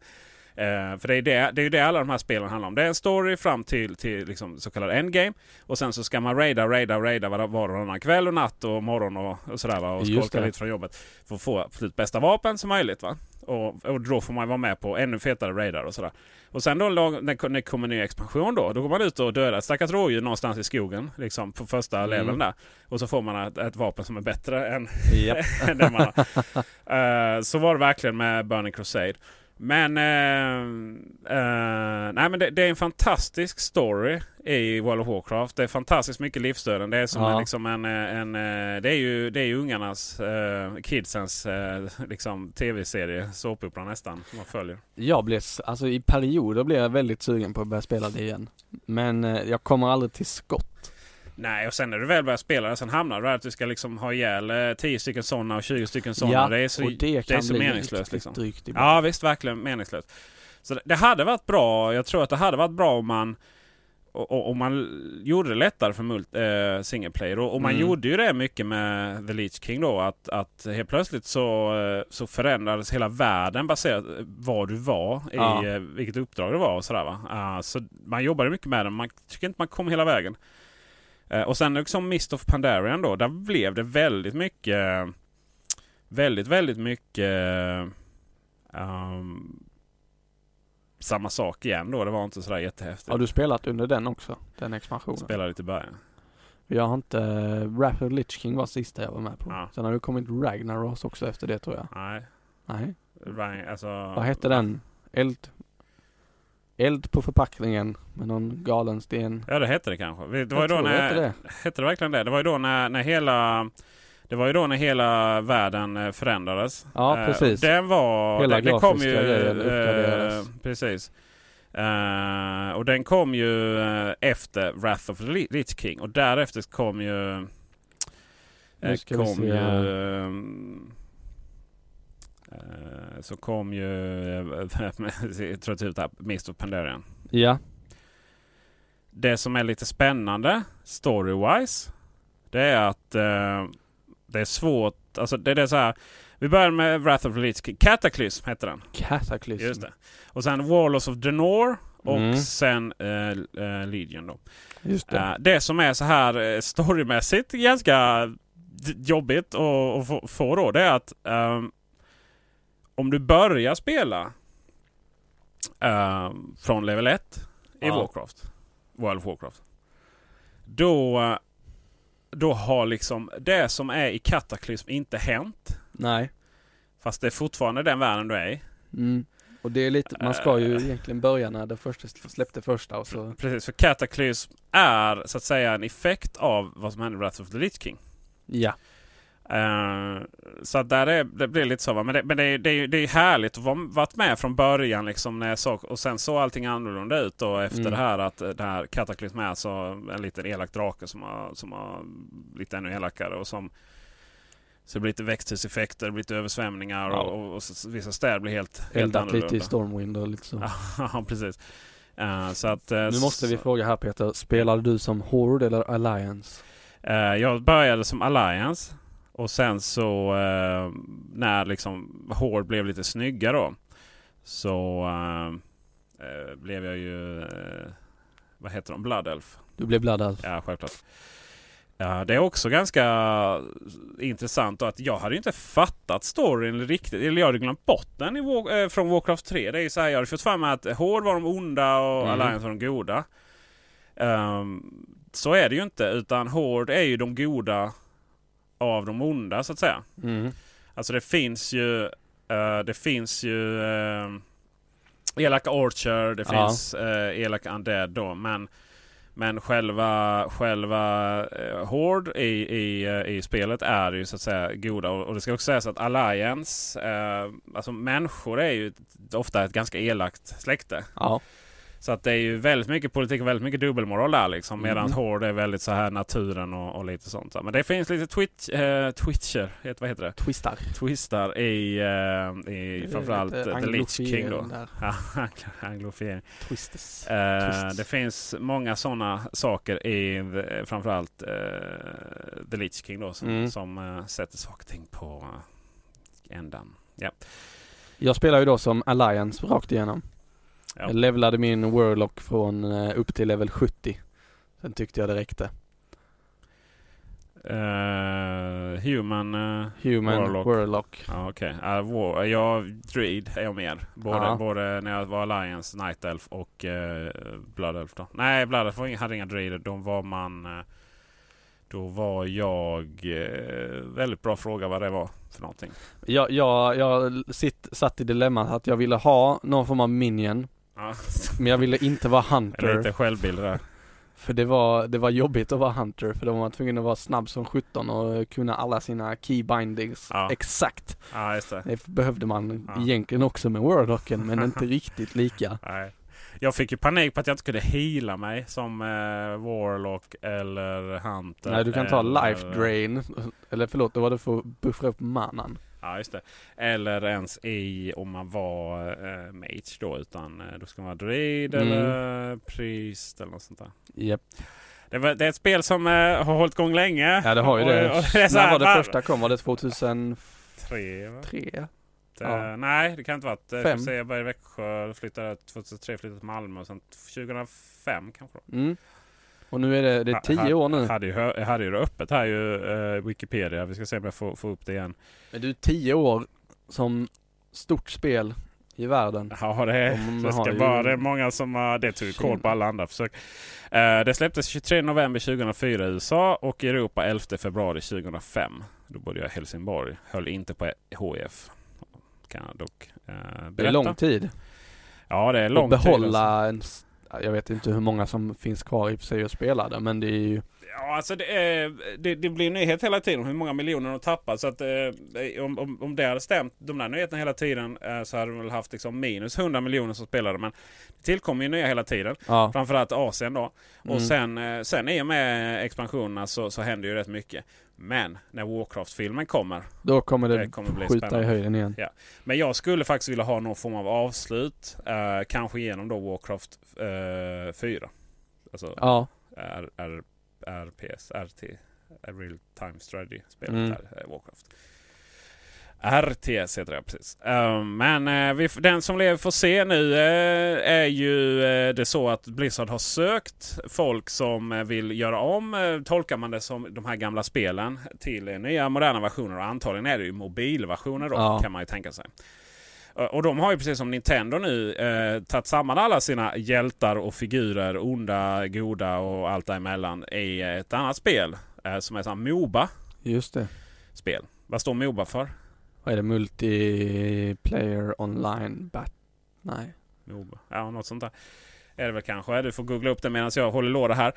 Eh, för det är, det, det är ju det alla de här spelen handlar om. Det är en story fram till, till liksom så kallad endgame. Och sen så ska man raida, raida, raida var, och varannan kväll och natt och morgon och, och sådär. Va? Och skolka lite från jobbet. För att få absolut bästa vapen som möjligt. Va? Och, och då får man vara med på ännu fetare raidar och sådär. Och sen då när det kommer ny expansion då. Då går man ut och dödar ett stackars rådjur någonstans i skogen. Liksom på första Mm. leveln där. Och så får man ett, ett vapen som är bättre än, Japp. än det man har. Eh, så var det verkligen med Burning Crusade. Men, eh, eh, nej, men det, det är en fantastisk story i World of Warcraft. Det är fantastiskt mycket livstöden. Det är som Ja. en, liksom en, eh, en, eh, det är ju, det är ju ungarnas, eh, kidsens eh, liksom, tv-serie, såpopera nästan, som man följer. Jag blev, s- alltså i perioder blev jag väldigt sugen på att börja spela det igen. Men jag kommer aldrig till skott. Nej, och sen när du väl börjar spela det, sen hamnar du där att du ska liksom ha ihjäl eh, 10 stycken sådana och 20 stycken sådana. det är så, och det kan är så bli meningslöst. Liksom. drygt. Ja visst, verkligen meningslöst. Så det, det hade varit bra. Jag tror att det hade varit bra om man om man gjorde det lättare för mult, eh, single player. Och, och man Mm. gjorde ju det mycket med The Leech King då. Att, att helt plötsligt så, eh, så förändrades hela världen baserat vad du var. I, Ja. eh, vilket uppdrag det var och sådär va. Ah, så man jobbade mycket med det. Man tycker inte man kom hela vägen. Eh, och sen liksom Mist of Pandarian då. Där blev det väldigt mycket Väldigt, väldigt mycket ehm, samma sak igen då. Det var inte sådär jättehäftigt. Har du spelat under den också? Den expansionen? Spelade lite i början. Jag har inte, uh, Rapid Lich King var sista jag var med på. Ja. Sen har det kommit Ragnaros också efter det tror jag. Nej. Nej. Rang, alltså, Vad hette den? Eld? Eld på förpackningen med någon galen sten. Ja det hette det kanske. Vi- Det var Jag ju då tror det när, hette det. hette det verkligen det? Det var ju då när, när hela Det var ju då när hela världen eh, förändrades. Ja, Eh, precis. Den var... Hela den, den kom ju... uppgraderades. eh, precis. Eh, och den kom ju efter Wrath of the Li- Lich King. Och därefter kom ju... Nu ska vi kom se ju... här. Eh, så kom ju... eh, jag tror typ det här, Mist of Pandarian. Ja. Det som är lite spännande story-wise. Det är att eh, det är svårt. Alltså det, det är så här. Vi börjar med Wrath of the Lich King. Cataclysm heter den. Cataclysm. Just det. Och sen Warlords of Draenor. Och Mm. sen eh, eh, Legion då. Just det. Eh, det som är så här storymässigt ganska jobbigt att få, då. Det är att ehm, om du börjar spela ehm, från level 1 i Ja. Warcraft. World of Warcraft. Då, eh, då har liksom det som är i Cataclysm inte hänt. Nej. Fast det är fortfarande den världen du är i. Mm. Och det är lite, man ska ju Eh. egentligen börja när det första släppte första och så. Precis, för Cataclysm är så att säga en effekt av vad som hände i Wrath of the Lich King. Ja. Eh, så där är, det blir lite så. Va? Men, det, men det, är, det, är, det är härligt att vara varit med från början. Liksom, när jag såg, och sen såg allting annorlunda ut då, efter Mm. det här. Att det här Cataclysm är alltså en liten elak drake som har, som har blivit ännu elakare. Och som, så det blir lite växthuseffekter, det blir lite översvämningar Ja. och, och, och så, vissa städer blir helt, helt Eldat annorlunda. lite i Stormwind och lite så. ja, precis. Eh, så att, eh, Nu måste vi så- fråga här Peter, spelade du som Horde eller Alliance? Jag började som Alliance. Och sen så eh, när liksom Horde blev lite snygga då. Så eh, eh, blev jag ju, eh, vad heter de, Blood Elf. Du blev Blood Elf? Ja, självklart. Ja, det är också ganska intressant att jag hade ju inte fattat storyn riktigt. Eller jag hade glömt bort den War- eh, från Warcraft 3. Det är ju så här, jag hade fått mig att Horde var de onda och Mm. Alliance var de goda. Ehm, så är det ju inte. Utan Horde är ju de goda av de onda så att säga. Mm. Alltså det finns ju eh, Det finns ju uh, Elaka Orcher, det Ja. finns uh, Elaka Undead då. Men, men själva, själva uh, Horde i, i, eh, i spelet är ju så att säga goda. Och, och det ska också sägas att Alliance, eh, alltså människor är ju ofta ett ganska elakt släkte. Ja. Så att det är ju väldigt mycket politik och väldigt mycket dubbelmoral där liksom. Medan Mm. Hård är väldigt så här naturen och, och lite sånt. Men det finns lite twitch, eh, twitcher, heter, vad heter det? Twistar. Twistar i, eh, i framförallt The Lich King då. anglofiering. Twistes. Eh, Twists. det finns många sådana saker i eh, framförallt eh, The Lich King då som, Mm. som eh, sätter saker och ting på eh, ändan. Ja. Jag spelar ju då som Alliance rakt igenom. Ja. Jag levlade min Warlock från eh, upp till level 70. Sen tyckte jag det räckte. Eh, human eh, Human Warlock. Warlock. Ja, okej. Ja, war, jag, Druid är jag mer. Både, Ja. både när jag var Alliance, Night Elf och uh, Blood Elf då. Nej, Blood Elf hade inga druider. De var man... då var jag... väldigt bra fråga vad det var för någonting. Jag, jag, jag sitt, satt i dilemmat att jag ville ha någon form av minion. Ja. Men jag ville inte vara hunter. lite självbild där. För det var, det var jobbigt att vara hunter för då var man tvungen att vara snabb som 17 och kunna alla sina key bindings Ja. exakt. Ja, just det. Det behövde man Ja. egentligen också med Warlocken men inte riktigt lika. Nej. Jag fick ju panik på att jag inte kunde heala mig som eh, Warlock eller Hunter. Nej du kan ta eller, life drain, eller förlåt, då var det för att buffra upp manan. Ja, just det. Eller ens i om man var eh, mage då. Utan eh, då ska man vara druid Mm. eller priest eller något sånt där. Japp. Det, var, det är ett spel som eh, har hållit igång länge. Ja det har ju Och- det. och det är så När var det första kom? Var det 2003? Tre, va? Ja. Eh, nej, det kan inte varit. Fem. Fem. Jag började i Växjö, flyttade 2003 flyttade till Malmö och sen 2005 kanske. Då. Mm. Och nu är det, det är tio ha- år nu. Hade ju, hö- hade ju det öppet här ju eh, Wikipedia. Vi ska se om jag får, får upp det igen. Men du, tio år som stort spel i världen. Ja, det, är, De det ska ju- bara, det är många som har, det tog ju koll på alla andra försök. Eh, det släpptes 23 november 2004 i USA och i Europa 11 februari 2005. Då bodde jag i Helsingborg. Höll inte på HIF. Kan jag dock eh, berätta. Det är lång tid. Ja, det är lång Att tid. alltså. behålla en... Jag vet inte hur många som finns kvar i och för sig och spelar det men det är ju... Ja, alltså det, är, det, det blir nyhet hela tiden hur många miljoner de tappat. Så att, eh, om, om, om det hade stämt, de där nyheterna hela tiden, eh, så hade de väl haft liksom minus 100 miljoner som spelare. Men det tillkommer ju nya hela tiden. Ja. Framförallt Asien då. Mm. Och sen, eh, sen i och med expansionerna så, så händer ju rätt mycket. Men när Warcraft-filmen kommer. Då kommer det, Det kommer bli skjuta spännande. i höjden igen. Ja. Men jag skulle faktiskt vilja ha någon form av avslut. Eh, kanske genom då Warcraft eh, 4. Alltså Ja. R, R, RPS, RT, Real Time Strategy spelet Mm. här, eh, Warcraft. RTS heter det precis. Eh, men eh, vi, den som lever får se nu eh, är ju eh, det så att Blizzard har sökt folk som vill göra om, tolkar man det som de här gamla spelen till nya moderna versioner. Och antagligen är det ju mobilversioner då Ja. kan man ju tänka sig. Och de har ju precis som Nintendo nu eh, tagit samman alla sina hjältar och figurer, onda, goda och allt däremellan i ett annat spel eh, som är sånt här Just det. Moba-spel. Vad står Moba för? Vad är det? Multiplayer online bat... Nej. Moba. Ja, något sånt där. Är det väl kanske. Du får googla upp det medan jag håller låda här.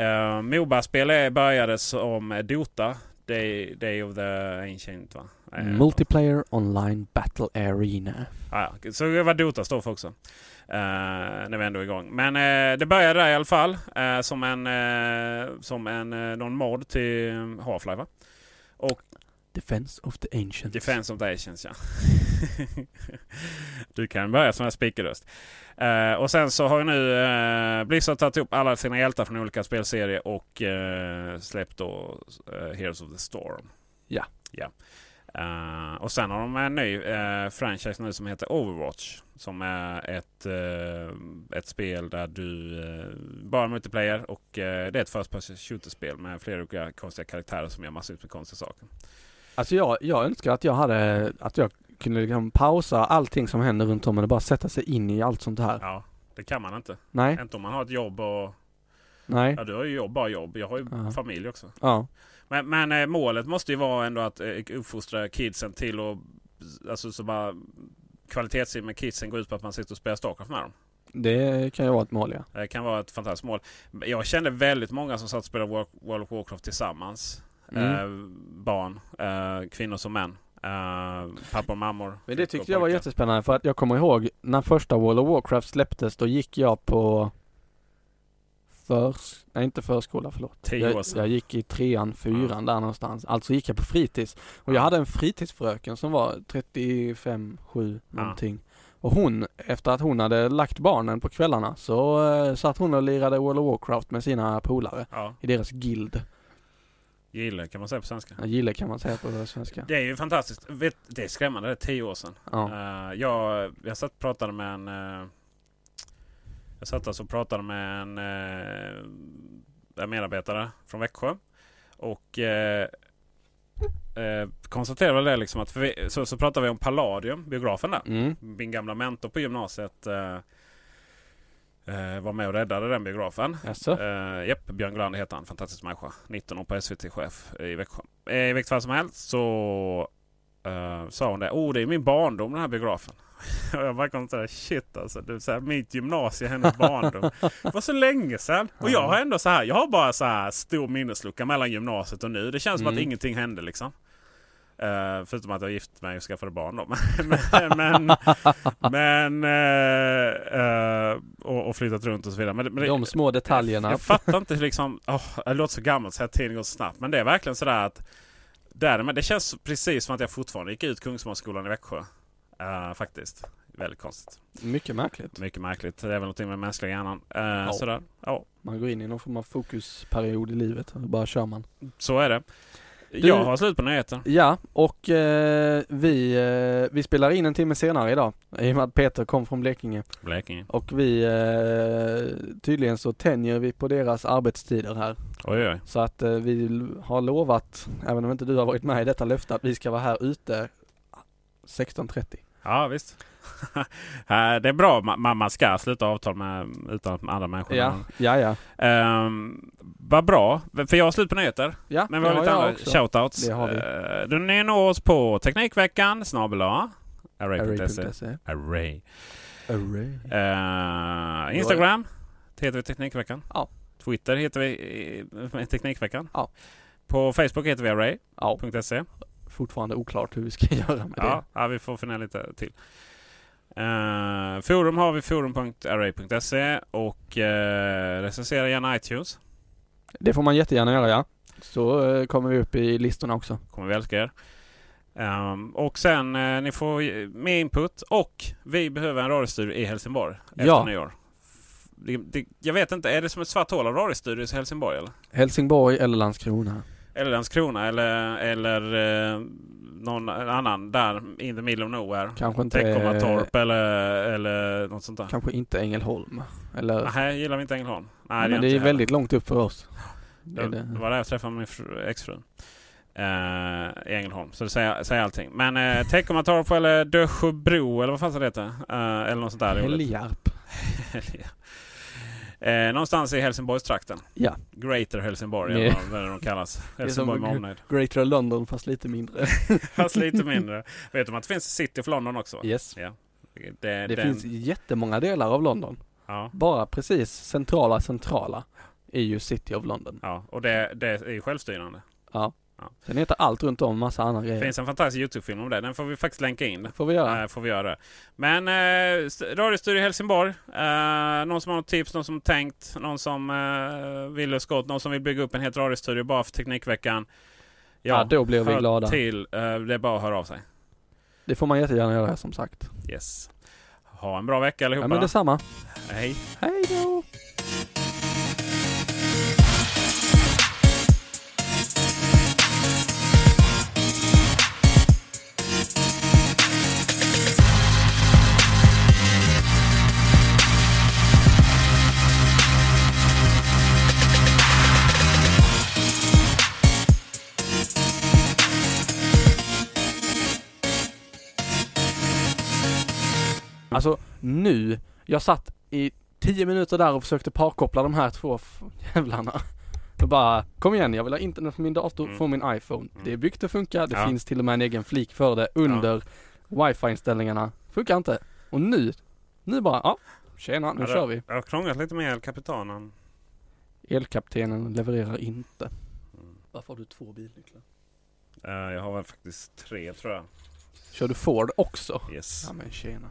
Uh, Moba-spel är- började som Dota. Day, Day of the Ancient va? Eh, Multiplayer online battle arena. Ja, ja. så det var Dota står för också. Eh, när vi ändå är igång. Men eh, det började där i alla fall. eh, som en, eh, som en uh, någon mod till Half-Life va? Och Defense of the Ancients. Defense of the Asians ja. du kan börja som en speakerröst. Eh, och sen så har ju nu uh, Blizzard tagit upp alla sina hjältar från olika spelserier och uh, släppt då Heroes of the Storm. Ja. ja. Och sen har de en ny franchise nu som heter Overwatch. Som är ett, ett spel där du bara multiplayer och det är ett first person shooter-spel med flera olika konstiga karaktärer som gör massor med konstiga saker. Alltså jag, jag önskar att jag hade, att jag kunde liksom pausa allting som händer runt om och bara sätta sig in i allt sånt här. Ja, det kan man inte. Nej, Inte om man har ett jobb och... nej, Ja, du har ju jobb, bara jobb. Jag har ju Ja. familj också. ja. Men, men eh, målet måste ju vara ändå att eh, uppfostra kidsen till att... Alltså så bara... Kvalitetstid med kidsen går ut på att man sitter och spelar Starcraft med dem. Det kan ju vara ett mål ja. Det kan vara ett fantastiskt mål. Jag kände väldigt många som satt och spelade World of Warcraft tillsammans. Mm. Eh, barn, eh, kvinnor som män. Uh, pappa och mammor. Men det tyckte jag var jättespännande för att jag kommer ihåg när första World of Warcraft släpptes då gick jag på förs... Nej inte förskola, förlåt. Tio år Jag, sedan. jag gick i trean, fyran där någonstans. Alltså gick jag på fritids. Och jag Ja. hade en fritidsfröken som var 35, 7 någonting. Och hon, efter att hon hade lagt barnen på kvällarna så uh, satt hon och lirade World of Warcraft med sina polare Ja, i deras guild. Gille kan man säga på svenska. Jag gillar kan man säga på svenska. Det är ju fantastiskt. Vet, det är skrämmande, det är tio år sedan. Ja. Eh, jag, jag satt och pratade med en... eh, jag satt alltså och pratade med en, uh, en medarbetare från Växjö. Och uh, konstaterade det liksom att... Vi, så, så pratade vi om Palladium, biografen där. Mm. Min gamla mentor på gymnasiet eh, eh, var med och räddade den biografen. Uh, Jepp, Björn Glander heter han. Fantastisk människa. 19 år på SVT-chef i Växjö. Eh, I vilket fall som helst så eh, sa hon det. Oh, det är min barndom den här biografen. och jag bara konstaterade shit alltså. Det så här, mitt gymnasie, hennes barndom. det var så länge sedan. Och jag har ändå så här. Jag har bara så här stor minneslucka mellan gymnasiet och nu. Det känns som Mm. att ingenting hände liksom. Uh, förutom att jag gift mig och skaffade barn då. men men, eh, eh, och, och flyttat runt och så vidare. Men, men De små detaljerna. jag fattar inte liksom, åh, det låter så gammalt så här tiden går så snabbt. Men det är verkligen sådär att där, men det känns precis som att jag fortfarande gick ut Kungsholmsskolan i Växjö. Faktiskt. Väldigt konstigt. Mycket märkligt. Mycket märkligt. Det är väl någonting med mänskliga hjärnan. Uh, Sådär. Ja, Man går in i någon form av fokusperiod i livet och bara kör man. så är det. Du- Jag har slut på nyheter. Ja, och eh, vi, eh, vi spelar in en timme senare idag. I och med att Peter kom från Blekinge. Blekinge. Och vi, eh, tydligen så tänjer vi på deras arbetstider här. Oj, oj. Så att eh, vi har lovat, även om inte du har varit med i detta löfte, att vi ska vara här ute 16.30. Ja, visst. Eh, det är bra. Man, man ska sluta avtal med utan andra människor. Ja, ja, ja. Um, vad bra. För jag har slut på nyheter. Ja, Men vi har det lite jag andra shoutouts. Det har vi. Uh, du ni når oss på Teknikveckan snabel. Array.se. Array.se. Array. Array. Uh, Instagram heter vi Teknikveckan. Ja. Twitter heter vi Teknikveckan. Ja. På Facebook heter vi Ja, Array.se. fortfarande oklart hur vi ska göra med Ja, ja, vi får fundera lite till. Uh, forum har vi forum.array.se och uh, recensera gärna iTunes. det. Det får man jättegärna göra ja. Så eh, kommer vi upp i listorna också. kommer vi älska er. Ehm, och sen eh, ni får mer input och vi behöver en radiostudio i Helsingborg efter Ja. nyår. Det, det, jag vet inte, är det som ett svart hål av radiostudios i Helsingborg eller? Helsingborg eller Landskrona. Eller Landskrona eller, eller eh, någon annan där in the middle of nowhere. Kanske inte, Teckomatorp eller, eller något sånt där. kanske inte Ängelholm. Eller, Nej, gillar vi inte Ängelholm. Nej, men det är jag väldigt långt upp för oss. Det är Det, det. det var där jag träffade min fru, exfru. Uh, I Ängelholm. Så det säger, säger allting. Men uh, Teckomatorp eller Dösjebro eller vad fan det heter. Uh, eller något sånt där. Helgarp. uh, någonstans i Helsingborgstrakten. Ja. Greater Helsingborg eller vad- vad de kallas. Helsingborg med omnejd. Greater London fast lite mindre. Fast lite mindre. Vet du om att det finns City of London också? Yes. Ja. Det, Det den, finns jättemånga delar av London. Ja, Bara precis centrala centrala är ju City of London. ja. Och det, det är självstyrande. Ja. Ja. Sen heter allt runt om massa andra Det grejer. finns en fantastisk YouTube-film om det. Den får vi faktiskt länka in. Får vi göra. Eh, får vi göra. Men eh, st- radiostudio Helsingborg. Eh, någon som har något tips, någon som tänkt, någon som eh, vill skott, någon som vill bygga upp en helt radiostudio bara för Teknikveckan. Ja, då blir vi glada. Till, eh, det är bara att höra av sig. Det får man jättegärna göra som sagt. Yes. Ha en bra vecka allihopa. Ja men detsamma. Hej. Hej då! Nu, jag satt i tio minuter där och försökte parkoppla de här två jävlarna. Och bara, kom igen jag vill ha internet på min dator, Mm. från min iPhone. Det är byggt att funka, det Ja. finns till och med en egen flik för det under wifi-inställningarna. Funkar inte. Och nu, nu bara, ja, tjena, nu Ja, kör vi. Jag har krånglat lite med El Capitanen. Elkaptenen levererar inte. Mm. Varför har du två bilnycklar? Eh, jag har väl faktiskt tre tror jag. Kör du Ford också? Yes. Ja men tjena.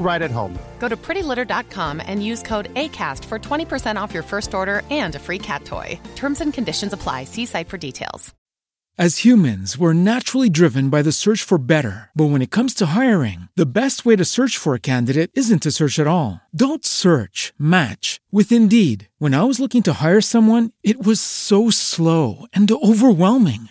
right at home. Go to prettylitter.com and use code ACAST for 20% off your first order and a free cat toy. Terms and conditions apply. See site for details. As humans, we're naturally driven by the search for better. But when it comes to hiring, the best way to search for a candidate isn't to search at all. Don't search, match with Indeed. When I was looking to hire someone, it was so slow and overwhelming.